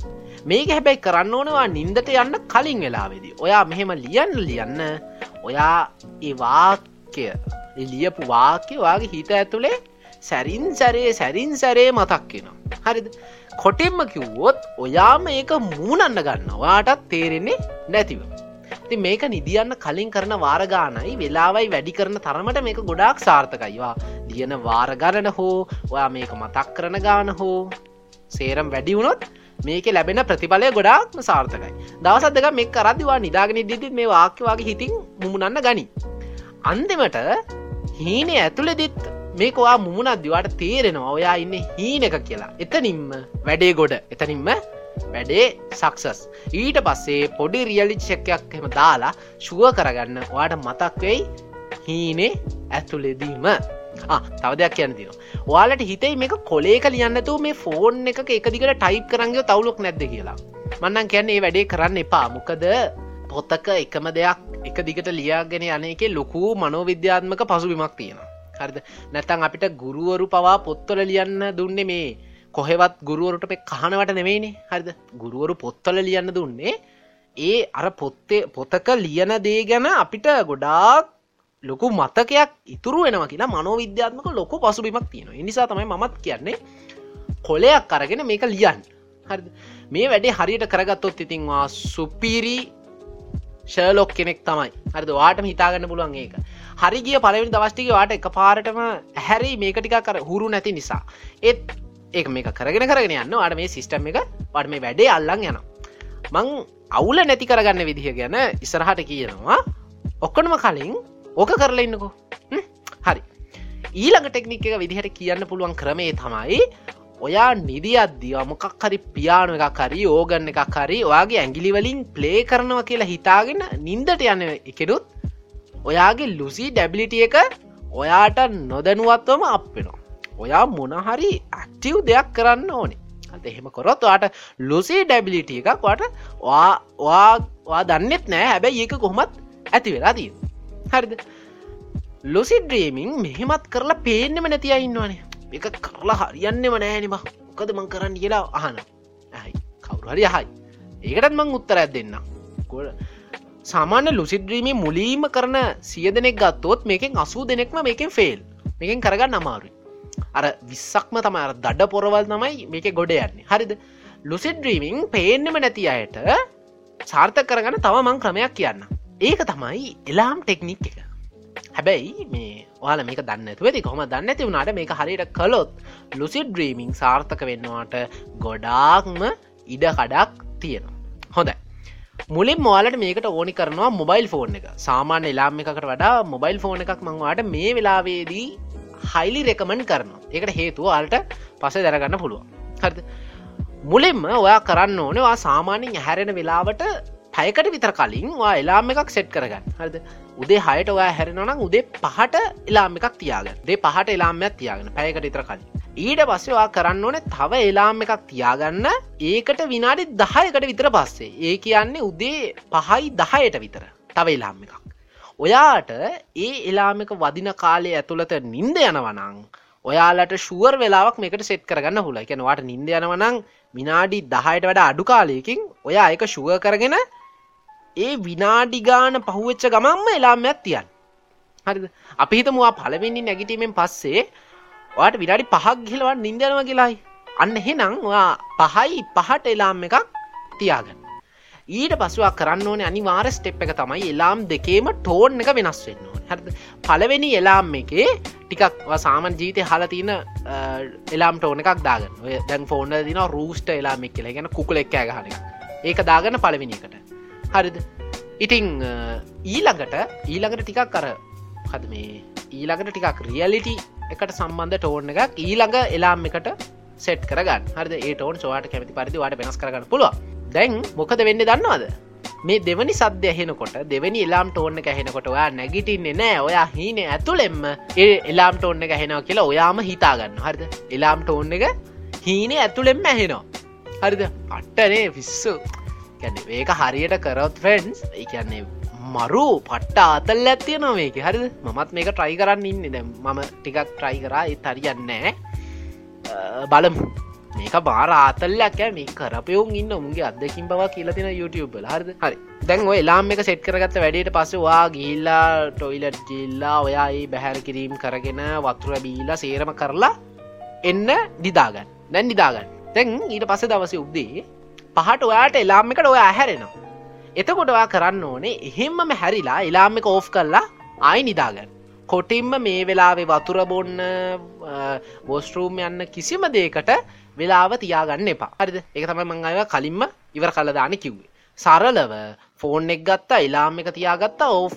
මේක හැබැයි කරන්න ඕනවා නින්දට යන්න කලින් වෙලාවෙදි. ඔයා මෙහෙම ලියන්න ලියන්න ඔයා ඒ වාක්‍ය ලියපු වාක්‍ය වගේ හිත ඇතුළේ සැරින් සැරේ සැරින් සැරේ මතක්කෙනවා හරිද? කොටෙම්ම කිව්වොත් ඔයාම ඒක මූනන්න ගන්න වාටත් තේරෙන්නේ නැතිව. ති මේක නිදියන්න කලින් කරන වාරගානයි වෙලාවයි වැඩි කරන තරමට මේක ගොඩාක් සාර්ථකයිවා ලියන වාරගණන හෝ ඔයා මේක මතක් කරන ගාන හෝ සේරම් වැඩි වුණොත් මේක ලැබෙන ප්‍රතිඵලය ගොඩාක්ම සාර්ථකයි. දවසත් දෙක මේ කරදිවා නිදාගෙන දිදිත් මේ වාක්‍යවාගේ හිතින් මුමුණන්න ගනි. අන්තිමට හීනේ ඇතුළෙදිත් මේකවා මුමුණක්දිවාට තේරෙනවා ඔයා ඉන්න හීන එක කියලා. එතනින්ම වැඩේ ගොඩ. එතනින්ම වැඩේ සක්සස් ඊට පස්සේ පොඩි රියලි චෙක්කයක් එම දාලා ශුව කරගන්න වාට මතක් වෙයි හීනේ ඇතුලෙදීම තව දෙයක් කියන්න තින වාලට හිතයි මේක කොලේක ලියන්නතු මේ ෆෝන් එක එක දිගට ටයිප් කරංග තවුලොක් නැද්ද කියලා. මන්නන් කියන්නේ වැඩේ කරන්න එපා. මොකද පොත්තක එකම දෙයක් එක දිගට ලියාගෙන යන එක ලොකු මනෝවිද්‍යාත්මක පසුබිමක් තියෙනවා. හරිද? නැතන් අපිට ගුරුවරු පවා පොත්තොල ලියන්න දුන්නේ මේ කොහෙවත් ගුරුවරුට පෙ කහනවට නෙවෙයිනේ. හරිද? ගුරුවරු පොත්තල ලියන්න දුන්නේ ඒ අර පොත්තේ පොතක ලියන දේ ගැන අපිට ගොඩාක් ලොකු මතකයක් ඉතුරු වෙනවා කියලා මනෝවිද්‍යාත්මක ලොකු පසුබිමක් තියෙනවා. නිසා තමයි මත් කියන්නේ කොලයක් අරගෙන මේක ලියන් හරි මේ වැඩේ හරියට කරගත්තොත් ඉතින්වා සුපිරි ශලොක් කෙනෙක් තමයි. හරි වාටම හිතාගන්න පුළුවන් ඒක. හරිගිය පලවෙනි දවස්ටික වාට එක පාරටම හැරි මේකටිකා කර හුරු නැති නිසා. ඒත් ඒක මේක කරගෙන කරගෙන යන්න අට මේ සිිස්ටම් එක පට මේ වැඩේ අල්ලං යන මං අවුල නැති කරගන්න විදිහ ගැන ඉසරහට කියනවා. ඔක්කනම කලින් ඕක කරලා ඉන්නකෝ. හරි. ඊළඟ ටෙක්නික් එක විදිහට කියන්න පුළුවන් ක්‍රමේ තමයි ඔයා නිදි අද්දිව. මොකක් හරි පියානු එකක් හරි ඕගන්න එකක් හරි ඔයාගේ ඇගිලිවලින් ප්ලේ කරනවා කියලා හිතාගෙන නින්දට යන එකෙනුත් ඔයාගේ ලුසි ඩැබිලිටිය එක ඔයාට නොදැනුවත්වම අප්පෙනවා ඔයා මොනහරි ඇක්ටව් දෙයක් කරන්න ඕනේ. අත එහෙම කොරොත් වාට ලුසි ඩැබිලිටිය එකක් වට වා දන්නෙත් නෑ. හැබැයි ඒක කොහොමත් ඇති වෙලා දී හරිද? ලොසි ඩ්‍රේමිං මෙහෙමත් කරලා පේනෙම නැතිය ඉන්නවානේ. එක කරලා හරියන්නෙම නෑනිම මොකද මං කරන්න කියලා අහන ඇයි? කවුරු හරි හයි ඒකටත් මං උත්තර ඇත් දෙන්න ගොඩ සාමාන්‍ය ලුසිඩ්‍රීමි මුලීම කරන සිය දෙනෙක් ගත්තොත් මේකෙන් අසූ දෙනෙක්ම මේකෙන් ෆෙල් මේකෙන් කරගන්න අමාරුයි. අර විස්සක්ම තම අර දඩ පොරවල් තමයි මේක ගොඩ යන්නේ. හරිද? ලුසිඩ්‍රීමිං පේනෙම නැති අයට සාර්ථ කරගන්න තව මං ක්‍රමයක් කියන්න. ඒක තමයි එලාම් ටෙක්නික් එක. හැබැයි මේ වාල මේක දන්න ඇති කොම දන්න ඇති වුණට මේක හරිට කළොත් ලුසිඩ් ්‍රීමිං සාර්ථක වෙන්නවාට ගොඩාක්ම ඉඩ කඩක් තියෙනවා. හොඳයි. මුලින් මවාලට මේකට ඕනි කරනවා මොබයිල් ෆෝන් එක. සාමාන්‍ය එලාම් එකකට වඩා මොබයිල් ෆෝන් එකක් මංවාට මේ වෙලාවේදී හයිලි රෙකමන් කරනවා. ඒකට හේතුව අල්ට පස දැරගන්න පුළුවන්. හරිද? මුලින්ම ඔයා කරන්න ඕනවා සාමාන්‍යෙන් හැරෙන වෙලාවට පැයකට විතර කලින් වා එලාම එකක් සෙට් කරගන්න. හරිද? උදේ හයට ඔයා හැරෙනනම් උදේ පහට එලාම එකක් තියාගන්න. දේ පහට එලාම්මයක් තියාගෙන පැයකට ඉතර කලින්. ඊට පස්සවා කරන්න ඕන තව එලාම් එකක් තියාගන්න. ඒකට විනාඩි දහයකට විතර පස්සේ. ඒ කියන්නේ උදේ පහයි දහයට විතර තව එලාම් එකක්. ඔයාට ඒ එලාමක වදින කාලය ඇතුළත නින්ද යනවනං ඔයාලට ශුවර් වෙලාවක් මේකට සෙට් කරගන්න හුල එකනවාට නින්ද යනවනං විනාඩි දහයට වැඩ අඩු කාලයකින් ඔයා එක ශුව කරගෙන ඒ විනාඩිගාන පහුවෙච්ච ගමම්ම එලාමයක් තියන් හරි අපි හිතමවා පලවෙනි නැගිටීමෙන් පස්සේ ඔයාට විනාඩි පහක් ගිලවන් නින්දනව කියලායි. අන්න හෙනම් පහයි පහට එලාම් එකක් තියාගන්න. ඊට පසුවා කරන්න ඕන අනිවාර ස්ටෙප් එක තමයි එලාම් දෙකේම ටෝන් එක වෙනස් වෙන්න හ පලවෙනි එලාම් එකේ ටිකක් සාමන් ජීතය හල තියන එලාම් ටෝන එකක් දාගන්න. ඔය දැන් ෆෝන දින රූස්ට එලාමෙක් කියලා. ගැන කුකුල එක් ගහන ඒක දාගන්න පලවෙනිකට හරිද? ඉතිං ඊළඟට ඊළඟට ටිකක් කර හද මේ ඊළඟට ටිකක් රියලිටි එකට සම්බන්ධ ටෝන් එකක් ඊළඟ එලාම් එකට සෙට් කරගන්න. හරද? ඒ ටෝන් සවාට කැමති පරිදි වාට වෙනස් කරගන්න පුළුව දැන් මොකද වෙන්න දන්නවාද? මේ දෙවනි සද්‍ය ඇහෙනකොට දෙවැනි එලාම් ටෝන්න ඇහෙනකොට ඔයා නැගිටින්නේ නෑ ඔයා හීන ඇතුළෙෙම ඒ එලාම් ටෝන්න ඇහෙනව කියලා ඔයාම හිතාගන්න හරිද? එලාම් ටෝන්න එක හීනේ ඇතුළෙෙම ඇහෙනවා. හරිද? අට්ටනේ පිස්සු. ගැන ඒක හරියට කරොත් ෆ්‍රෙන්න්ස් කියන්නේ මරු පට්ට ආතල් ඇත්තිය නොවේක හරිද? මමත් මේක ට්‍රයි කරන්න ඉන්න. දැ මම ටිකක් ට්‍රයි කරා. ඒ හරියන්නෑ බලමු. මේක බාර ආතල්ලක් මේ කරපයවුන් ඉන්න උන්ගේ අදකින් බව කියලතින YouTube හරිද? හරි. දැන් ඔය ලාම් එක සෙට් කරගත්ත වැඩට පස්සවා ගිල්ලා ටොයිලට් ජිල්ලා ඔයා ඒ බැහැර කිරීම් කරගෙන වතුර බීලා සේරම කරලා එන්න දිදාගන්න දැන් නිදාගන්න. තැන් ඊට පස දවස උබ්දී පහට ඔයාට එලාම් එකට ඔය ඇහැරෙනවා එතකොටවා කරන්න ඕනේ එහෙම්මම හැරිලා එලාම් එක ඕෆ් කරලා ආයි නිදාගන්න. කොටින්ම මේ වෙලාවේ වතුර බොන්න බෝස්ටරූම් යන්න කිසිම දේකට වෙලාව තියාගන්න එපා. හරිද? එක තම මං අය කලින්ම ඉවර කලදාන කිව්වේ. සරලව ෆෝන් එක් ගත්තා එලාම් එක තියාගත්තා ඕ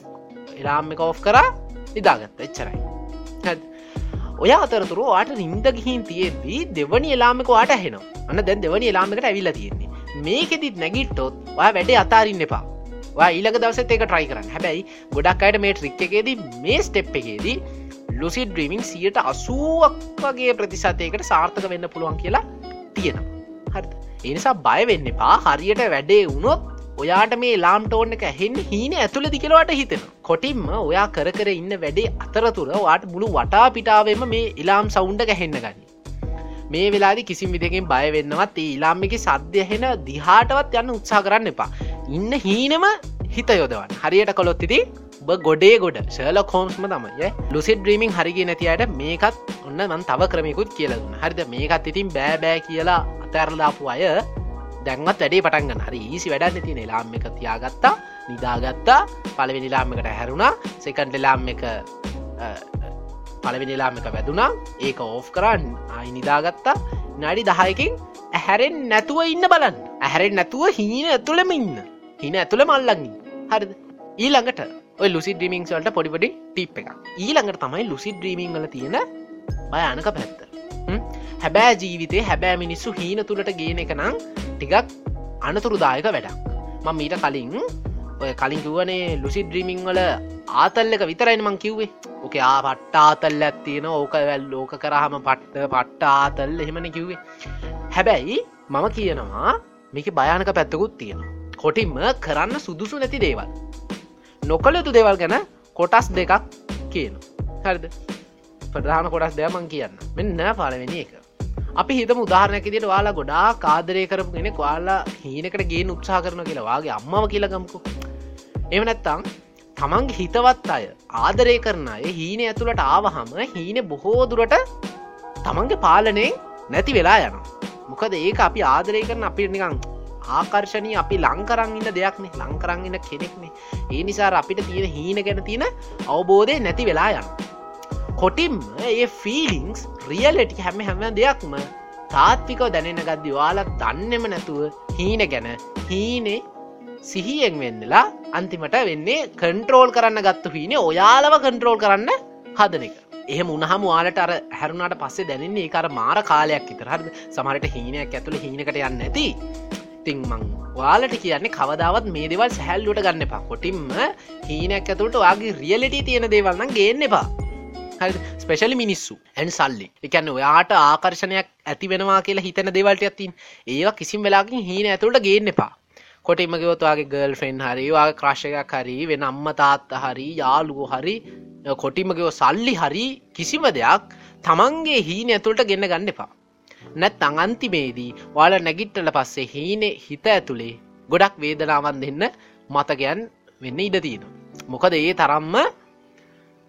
එලාම් එක ඕ් කරා නිදාගත්ත. එච්චරයි. ඔය අතරතුර වාට නින්ද ගිහින් තියෙද්දී දෙවනි එලාමක වාට හෙනවා අන්න දැන් දෙවනි එලාමකට ඇවිල්ල තියෙන්නේ. මේකෙදිත් නැගිට්ටොත් ඔය වැඩේ අතාරින්න එපා. ඊලක දවසත් ඒක ට්‍රයි කරන්න. හැබැයි ගොඩක් අයට මේ ට්‍රික් එකේදී මේ ස්ටෙප් එකේදී ලුසි ඩ්‍රීමිං සියට අසුවක් වගේ ප්‍රතිසතයකට සාර්ථක වෙන්න පුළුවන් කියලා තියෙනවා. හරි එනිසා බයවෙන්න එපා. හරියට වැඩේ වුණොත් ඔයාට මේ ලාම්ටෝන් එක හෙන් හීන ඇතුළ දිකලවට හිතෙන කොටින්ම ඔයා කර කර ඉන්න වැඩේ අතරතුර වාට මුළු වටා පිටාවම මේ ඉලාම් සෞන්ඩ ගැහෙන්න ගනි. මේ වෙලාදි කිසිම් විදිකින් බයවෙන්නවත් ඒ ඉලාම් එක සද්‍යහෙන දිහාටවත් යන්න උත්සා කරන්න එපා. ඉන්න හීනම හිත යොදවන් හරියට කොළොත් ඉති ගොඩේ ගොඩ ශල කෝම්ස්ම තමයි. ලුසි ඩ්‍රීමිං හරිගේ නැතියට මේකත් ඔන්න මන් තව ක්‍රමයකුත් කියලදුන්න හරිද? මේකත් ඉතින් බෑබෑ කියලා අතැරලාපු අය දැන්වත් වැඩේ පටන්ගන්න හරි ඊසි වැඩන්න තින ලාම් එක තියාගත්තා නිදාගත්තා පලවෙනිලාම් එකට හැරුණා. සෙකන්ඩ ලාම් එක පලවෙනිලාම් එක වැදුනා. ඒක ඕෆ් කරන්න අයි නිදාගත්තා. නඩි දහයකින් ඇහැරෙන් නැතුව ඉන්න බලන්න. ඇහැරෙන් නැතුව හීන ඇතුළම ඉන්න. හින ඇතුළ මල්ලගින් හරිද? ඊළඟට ඔය ලුසි ඩ්‍රීමිං වලට පොඩිපඩි ටිප් එක ඊළඟට තමයි ලුසි ඩ්‍රීමිං වල තියෙන භයනක පැත්ත. හැබෑ ජීවිතේ හැබෑ මිනිස්සු හීන තුළට ගේන එක නම් ටිකක් අනතුරුදායක වැඩක්. මං මීට කලින් ඔය කලින් කිවනේ ලුසි ඩ්‍රීමිං වල ආතල්ලක විතරයින මං කිව්වේ. ඕක ආ පට්ටාතල්ල ඇත්තියෙන ඕක වැල් ලෝක කරහම පට්ට පට්ට ආතල්ල එහෙමන කිව්වේ. හැබැයි මම කියනවා මේක භයානක පැත්තකුත් තියෙනවා. කොටින්ම කරන්න සුදුසු නැති දේවල්. නොකළ යුතු දේවල් ගැන කොටස් දෙකක් කියන හරිද? ප්‍රධාන කොටස් දෙයමං කියන්න මෙන්න පලවෙනි එක. අපි හිතම උදාහරණැකිදිට වාලා ගොඩා කාදරය කරපු කෙනෙ වාලා හීනකට ගේ උත්සා කරන කියලා. වගේ අම්මව කියලගම්කු එම නැත්තං තමන්ගේ හිතවත් අය ආදරය කරන අය හීන ඇතුළට ආවහම හීන බොහෝ දුරට තමන්ගේ පාලනේ නැති වෙලා යන මොකද ඒක අපි ආදරය කරන අපි නිකං ආකර්ශණී අපි ලංකරං ඉන්න දෙයක්නේ ලංකරං ඉන්න කෙනෙක්නේ ඒ නිසා අපිට තියෙන හීන ගැන තියෙන අවබෝධය නැති වෙලා යන කොටිම් ඒ ෆිලිංස් රියල්ලටි හැම හැම දෙයක්ම තාත්විකව දැනෙන ගද්දි වාලක් දන්නෙම නැතුව හීන ගැන හීනේ සිහියෙන් වෙන්නලා අන්තිමට වෙන්නේ කන්ට්‍රෝල් කරන්න ගත්තු හීනේ ඔයාලව කන්ට්‍රෝල් කරන්න හදන එක. එහම උනහම වාලට අර හැරුණට පස්සේ දැනන්නේ ඒකර මාර කාලයක් ඉතරහද සමහට හීනයක් ඇතුළ හීනකට යන්න ඇති ඉතිං මං වාලට කියන්නේ කවදාවත් මේ දෙවල් සැහැල්ලුට ගන්න එපා. කොටින්ම හීනයක් ඇතුළට වගේ රියලිටි තියෙන දේවල්න්න ගේන්න එපා. ස්පෙශලි මිනිස්සු. ඇන් සල්ලි. එකන්න ඔයාට ආකර්ශණයක් ඇති වෙනවා කියලා හිතන දෙවල්ට ඇත්තින් ඒවා කිසිම් වෙලාකින් හීන ඇතුළට ගේන්න එපා. කොටිමගවතුවාගේ ගල් ෆෙන් හරිවා ක්‍රශ්යයක් හරි වෙන අම්ම තාත්ත හරි යාලුවෝ හරි කොටිමගව සල්ලි හරි කිසිම දෙයක් තමන්ගේ හීන ඇතුළට ගෙන්න්න ගන්න එපා. නැත් අංන්තිමේදී වාල නැගිට්ටල පස්සේ හීනේ හිත ඇතුළේ ගොඩක් වේදනාවන් දෙන්න මතකයන් වෙන්න ඉඩ තියෙන. මොකද ඒ තරම්ම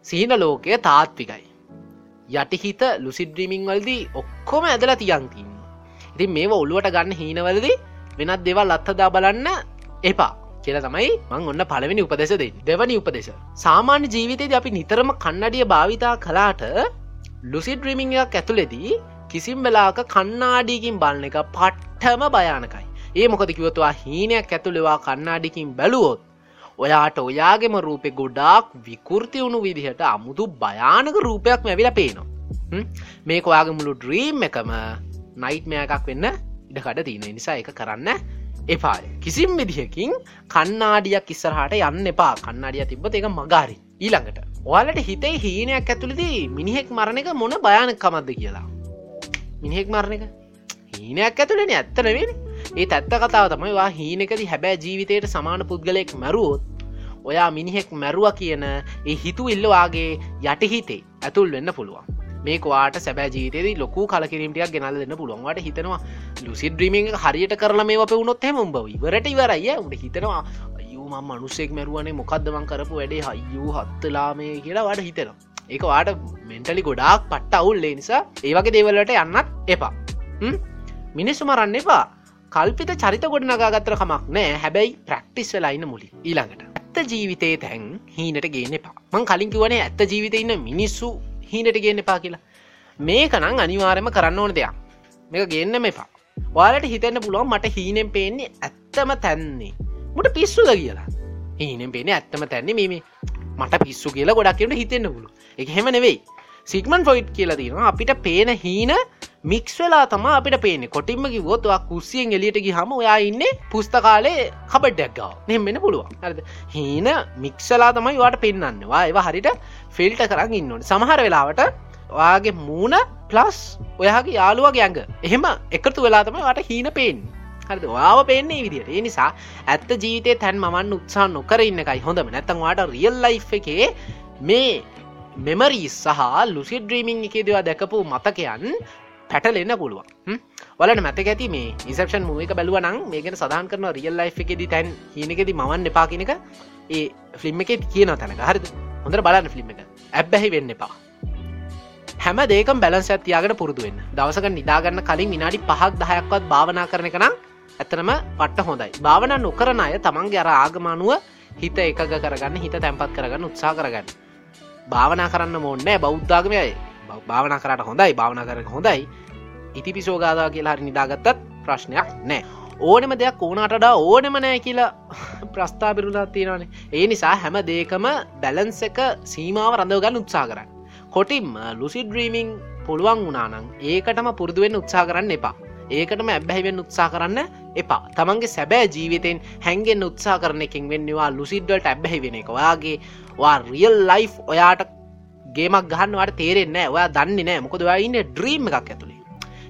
සීන ලෝකය තාත්විකයි. යටිහිත ලුසිඩ්‍රීමිං වලදී ඔක්කොම ඇදලා තියන්තින්න. ඉතින් මේ ඔල්ලුවට ගන්න හීනවලදී වෙනත් දෙවල් අත්හදා බලන්න එපා කියල තමයි මං ඔන්න පළවෙනි උපදෙස දෙ දෙවනි උපදෙස සාමාන්‍ය ජීවිතයද අපි නිතරම කන්නඩිය භාවිතා කලාට ලුසිඩ්‍රීමිංයක් ඇතුලෙදී කිසිම් වෙලාක කන්නාඩීකින් බලන එක පට්ටම භයානකයි ඒ මොකද කිවතුවා හීනයක් ඇතුළෙවා කන්නාඩිකින් බැලුවොත් ඔයාට ඔයාගෙම රූපෙ ගොඩාක් විකෘති වුණු විදිහට අමුතු භයානක රූපයක් මැවිල පේනවා. මේක ඔයාගේ මුළු ඩ්‍රීම් එකම නයිට්මය එකක් වෙන්න ඉඩකට තියෙන නිසා එක කරන්න එපාය. කිසිම් විදිහකින් කන්නාඩියක් ඉස්සරහට යන්න එපා. කන්නාඩිය තිබ්බ එක මගාරි ඊළඟට ඔයාලට හිතේ හීනයක් ඇතුළදී මිනිහෙක් මරණ එක මොන භයානකමක්ද කියලා. මිනිහෙක් මරණ එක? හීනයක් ඇතුළෙන. ඇත්තනවෙන ඒ ඇත්ත කතාව තමයි වා හීනකද හැබෑ ජීවිතයට සමාන පුද්ගලයෙක් මැරුවොත් ඔයා මිනිහෙක් මැරුව කියන ඒ හිතු ඉල්ලවාගේ යටහිතේ ඇතුල් වෙන්න පුළුවන්. මේකවාට සැබෑ ජීතයේදී ලොකු කලකිරීමටයක් ගෙනල් දෙන්න පුළුවන්වට හිතනවා ලුසි ද්‍රීමිං හරියට කරල මේ අප වුණොත් හැම උඹ ඉවරට ඉවරයි උට හිතනවා අයුම මනුස්සෙක් මැරුවනේ මොකක්දමන් කරපු වැඩේ? හයියූ හත්තලාමය කියලා වාට හිතෙනවා. ඒක වාට මෙන්ටලි ගොඩාක් පට්ට අවුල්ලේ නිසා ඒවගේ දේවල්ලට යන්නත් එපා. මිනිස්සු මරන්න එපා. කල්පිත චරිත ගොඩ නගාගත්තර කමක් නෑ. හැබැයි ප්‍රක්ටිස් වෙලායින්න මුලි ඊළඟට. ඇත්ත ජීවිතේ තැන් හීනට ගේන්න එපා. මං කලින් කිවනේ ඇත්ත ජීවිත ඉන්න මිනිස්සු හීනට ගේන්න එපා කියලා. මේකනං අනිවාරම කරන්න ඕන දෙයක්. මේක ගේන්න එපා. වාලට හිතන්න පුළුවන් මට හීනෙන් පේන්නේ ඇත්තම තැන්නේ. මට පිස්සුද කියලා. හීනෙන් පේන ඇත්තම තැන්නේ මේ මට පිස්සු කියලා ගොඩක් කියට හිතෙන්න්න පුළුව එක හෙම නෙවෙයි. සිගමන් ෆොයිට් කියලා තියෙනවා අපිට පේන හීන මික්ස් වෙලා තම අපිට පේන කොටින්ම කිවොත්වා කුස්සියෙන් එලියට ගිහම ඔයා ඉන්න පුස්තකාලේ කබඩ්ඩක් ගව. නෙමෙන පුළුවන්. හරිද? හීන මික්සලා තමයි වාට පෙන්න්නවා ඒවා හරිට ෆිල්ට කරන්න ඉන්නට සමහර වෙලාවට ඔයාගේ මූුණ ප්ලස් ඔයාගේ යාළුවගේ ඇඟ. එහෙම එකතු වෙලා තමයි වට හීන පේෙන් හරි වාව පේන්නේ විදිට ඒ නිසා ඇත්ත ජීවිතය තැන් මන් උත්සා නොකර ඉන්නකයි හොඳම. නැතන්වාට රියල් ලයි් එකේ මේ මෙමරී සහ ලුසි ඩ්‍රීමිං එකේ දෙවා දැකපු මතකයන් පැටලෙන්න පුළුවන්. වලට මැත ඇති මේ ඉසපෂන් මුවක බැලුව නම් මේකට සදාන් කරන රියල් ලයි් එකෙද තැන් හිනකෙද මවන් එපා කෙනක ඒ ෆිල්ම් එක කියන තැනක. හරිද? හොඳර බලන්න ෆිල්ම් එක. ඇබ්බැහි වෙන්න එපා. හැම දේකම් බැලන්ස ඇතියාකට පුරදුවෙන් දවසක නිදාගන්න කලින් විනාඩි පහක් දහයක්වත් භාවනා කරන කනම් ඇතනම පට්ට හොඳයි. භාවන නොකරන අය තමන්ගේ අර ආගමානුව හිත එකග කරගන්න හිත තැන්පත් කරගන්න උත්සා කරගන්න. භාවනා කරන්න මොන්නෑ බෞද්ධාගමයයි භාවනා කරට හොඳයි භාවනා කර හොඳයි. ඉති පිසෝගාදා කියලා හරි නිදාගත්තත් ප්‍රශ්නයක් නෑ. ඕනෙම දෙයක් ඕනටඩ ඕනෙම නෑ කියලා ප්‍රස්ථා පිරුලා තියෙනවානේ. ඒ නිසා හැම දේකම බැලන්ස එක සීමාව රඳවගන්න උත්සා කරන්න. කොටිම් ලුසි ඩ්‍රීමිං පුළුවන් වුනානං ඒකටම පුරදුවෙන් උත්සා කරන්න එපා. ඒකටම ඇබැහිවෙන් උත්සා කරන්න එපා. තමන්ගේ සැබෑ ජීවිතෙන් හැන්ගෙන් උත්සා කරන එකින් වෙන්නවා ලුසිඩ්ඩල්ට ඇබැහි වෙන එක. ඔයාගේ වා රියල් ලයි් ඔයාට ගේමක් ගහන්නවට තේරෙන්නේ ඔයා දන්නේ නෑ මොකද ඉන්න ඩ්‍රීම් එකක් ඇතුළේ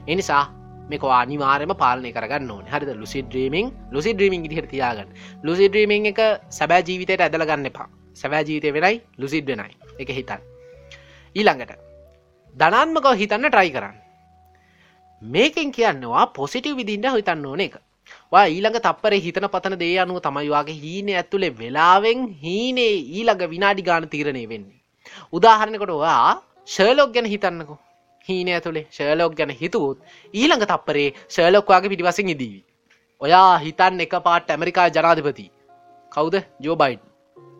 එනිසා මේක අනිවාරම පාලනය කරගන්න ඕන. හරිද? ලුසි ඩ්‍රීමිං ලුසි ඩ්‍රීමිං දිහට තියාගන්න. ලුසි ඩ්‍රීමිං එක සැබෑ ජීවිතයට ඇදලගන්න එපා. සැබෑ ජීවිතය වෙනයි ලුසිඩ් වෙනයි. එක හිතන් ඊළඟට ධනාත්මකව හිතන්න ට්‍රයි කරන්න. මේකෙන් කියන්නවා පොසිටව් විදින්ට හිතන්න ඕන එක. වා ඊළඟ තපර හිතන පතන දේ අනුව තමයිවාගේ හීන ඇතුළේ වෙලාවෙන් හීනේ ඊළඟ විනාඩි ගාන තීරණය වෙන්නේ. උදාහරණකොට වා ශර්ලෝක් ගැන හිතන්නකෝ. හීන ඇතුළේ ශර්ලෝක් ගැන හිතුවත් ඊළඟ තප්පරේ ශර්ලොක්වාගේ පිටිවසින් ඉදීවි. ඔයා හිතන් එක පාට ඇමරිකා ජනාධපති. කවුද? ජෝබයිඩ්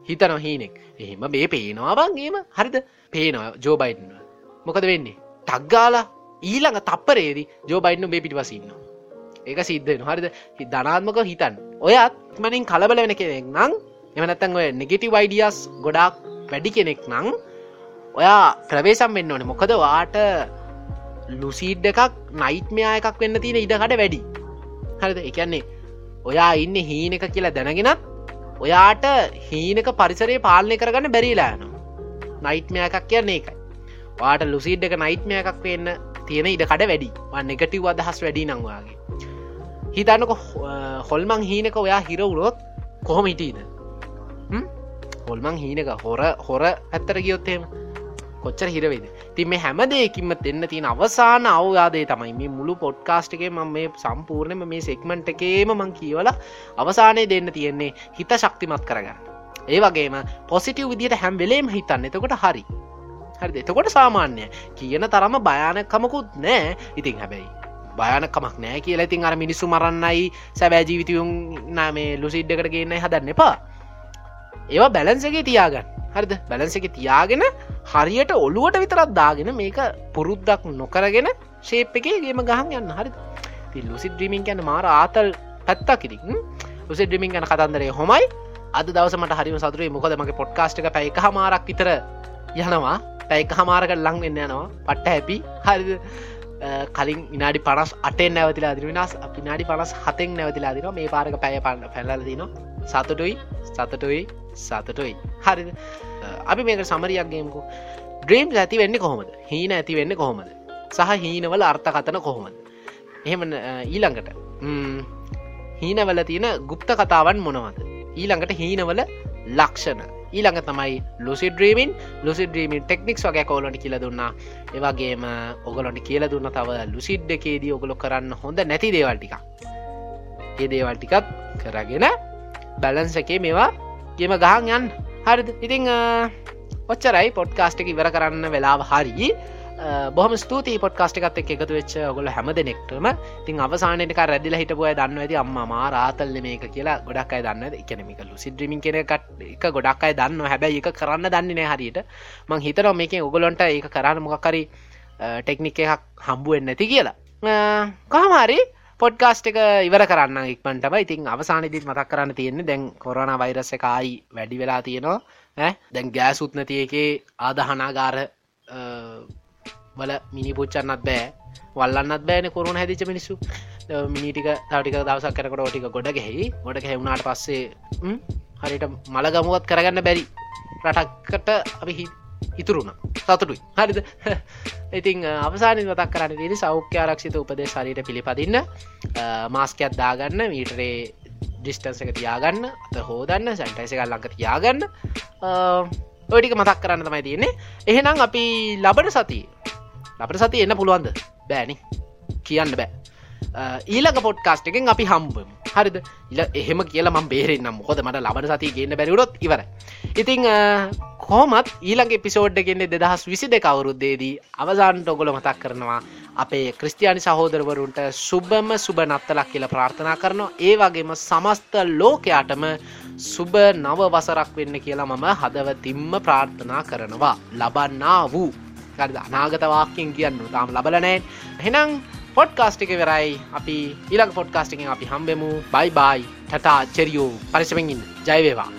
හිතන හීනෙක්. එහෙම මේ පේනවා බංගේම හරිද? පේනවා ජෝබයිඩ්ව මොකද වෙන්නේ? ටක්ගාලා ඊළඟ තප්පරේදී ජෝබයිඩ්නු මේ පිටිවසින්න ඒක සිද්ධ හරිද? ධනාත්මක හිතන් ඔයත් මනින් කලබල වෙන කෙනෙක් නං එමනත්තන් ඔය නෙගෙටි වයිඩියස් ගොඩක් වැඩි කෙනෙක් නං ඔයා ප්‍රවේශම් වෙන්න ඕනේ. මොකද වාට ලුසිීඩ් එකක් නයිට්මයා එකක් වෙන්න තියෙන ඉඩකට වැඩි. හරිද? එකන්නේ ඔයා ඉන්න හීන එක කියලා දැනගෙනත් ඔයාට හීනක පරිසරේ පාලනය කරගන්න බැරිලායන නයිට්මය එකක් කියන්නේ එකයි වාට ලුසිීඩ් එක නයිට්මය එකක් වෙන්න තියෙන ඉඩකට වැඩි. නෙගටව් අදහස් වැඩි නංවාගේ හිතන්නක හොල්මං හීනක ඔයා හිරවුරොත් කොහොම හිටීද හොල්මං හීනක හොර හොර ඇත්තර ගියොත්තේම කොච්චර හිරවෙද තිම හැම දෙයකින්ම දෙන්න තියෙන අවසාන අවවාදේ තමයි මේ මුළු පොඩ්කාස්ටගේ ම මේ සම්පූර්ණයම මේ සෙක්මන්ට් එකේම මං කියවල අවසානය දෙන්න තියෙන්නේ හිත ශක්තිමත් කරගන්න. ඒ වගේම පොසිටව් විදිට හැම් වෙලේම හිතන්න. එතකොට හරි. හරි එතකොට සාමාන්‍ය කියන තරම භයානකමකුත් නෑ. ඉතින් හැබැයි භයනකමක් නෑ කියලා. ඉතින් අර මිනිස්සු මරන්නයි සැබෑ ජීවිතයුන් නාමේ ලුසිඩ්ඩකට ගන්න හදන්න එපා. ඒවා බැලන්සගේ තියාගන්න. හරිද? බැලන්සක තියාගෙන හරියට ඔළුවට විතරත් දාගෙන මේක පුරුද්දක් නොකරගෙන ශේප් එකගේම ගහන් යන්න. හරි ති ලුසි ද්‍රීමින් ගැන මාර ආතල් පැත්තක් ඉතින්. ලුසි ද්‍රීමින් ගැන කතන්දරේ හොමයි. අද දවසමට හරිම සතුරේ මොකද මගේ පොඩ්කාස්ට් එක පැයි හමාරක් විතර යනවා. පැයික හමාරක ලං වෙන්න යනවා. පට්ට හැපි. හරිද? කලින් විනාඩි පනස් අටෙන් නැවතිලා දින වෙනස් පිනාඩි පනස් හතෙන් නැවතිලා දින මේ පාරක පැය පන්න පැල්ල දින සතුටුයි සතටුයි සතටුයි. හරි අපි මේක සමරියක්ගේමකු ඩ්‍රීම් ඇති වෙන්න කොහොමද? හීන ඇති වෙන්න කොහොමද? සහ හීනවල අර්ථකතන කොහොමද? එහෙම ඊළඟට. හීනවල තියෙන ගුප්ත කතාවන් මොනවද? ඊළඟට හීනවල ලක්ෂණ. ඊළඟ තමයි ලුසි ද්‍රීමින් ලුසි ද්‍රීමින් ටෙක්නික්ස් වගේ කෝලට කියල දුන්නා. ඒවගේම ඔගලොට කියල දුන්න තව ලුසිඩ් එකේදී ඔගොලො කරන්න හොඳ නැති දේවල්ටික ඒ දේවල්ටිකත් කරගෙන බැලන්ස එකේ මේවා ගෙම ගහන් යන් හරිද? ඉතිං ඔච්චරයි පොඩ්කාස්ට එක ඉවර කරන්න වෙලාව හරි. බොහම ස්තුති පොට්කාස්ට එකත් එක් එකතු වෙච්ච ගොල හැම දෙනෙක්ටම. තින් අවසානක රැදිල හිටපුය දන්න ඇති අම්ම මා රාතල්ල මේක කියලා ගොඩක් අයි දන්න එකනමික ලුසිද්‍රීමින් කෙනකට එක ගොඩක් අයි දන්න හැබැයි එක කරන්න දන්නේ නෑ හරියට. මං හිතනවා මේක ඔගොලොන්ට ඒක කරන්න මොකකරි ටෙක්නික එකක් හම්බුවෙන් නැති කියලා. කහමාරි පොඩ්කාස්ට එක ඉවර කරන්න ඉක්මටම ඉතින් අවසානදිත් මතක් කරන්න තියෙන්නේ දැන් කොරන වෛරස එකයි වැඩි වෙලා තියෙනවා. දැන් ගෑසුත් නැති එකේ ආදහනාගාර වල මිනි පුච්චන්නත් බෑ. වල්ලන්නත් බෑන කොරුණ හැදිච මිනිස්සු. මිනිටික තටික දවසක් කරකට ෝටික ගොඩ ගැහි ගොඩ හැවුණට පස්සේ හරිට මළගමුවත් කරගන්න බැරි රටක්කට අපි ඉතුරුණ සතුටුයි. හරිද? ඉතින් අවසානි මතක් කරන්න දි සෞඛ්‍ය ආරක්ෂිත උපදේ සරීට පිළිපදින්න මාස්කයක් දාගන්න මීටරේ ඩිස්ටන්ස එක තියාගන්න අත හෝදන්න සැන්ටයිස එකල් ලඟ තියාගන්න. ඔටික මතක් කරන්න තමයි තියන්නේ. එහෙනම් අපි ලබට සතිී අපට සති එන්න පුළුවන්ද? බෑනි. කියන්න බෑ. ඊලක පොට්කාස්ට එකෙන් අපි හම්බම් හරිද? ඉල එහෙම කියලා ම බේරෙන්න්න මොකොද මට ලබන සති ගන්න බැරිුරොත් ඉවර ඉතිං කෝමත් ඊළඟ පිසෝඩ් ගෙන්න්නේ දෙදහස් විසි දෙකවරුද්දේදී අවසාන්ට ඔගොල මතක් කරනවා අපේ ක්‍රස්තියානි සහෝදරවරුන්ට සුබම සුබ නත්තලක් කියල ප්‍රාර්ථනා කරනවා. ඒ වගේම සමස්ත ලෝකයාටම සුබ නව වසරක් වෙන්න කියලා මම හදවතිම්ම ප්‍රාර්ථනා කරනවා. ලබන්නා වූ. හරිද? අනාගතවාක්යෙන් කියන්න තාම ලබලනෑ හෙනම් පොඩ්කාස්ටික වෙරයි. අපි ඉලක් පොඩ්කාස්ටිකින් අපි හම්බෙමු. බයි බයි ටටා චෙරියෝ පරිසමෙන්ගින් ජයවේවා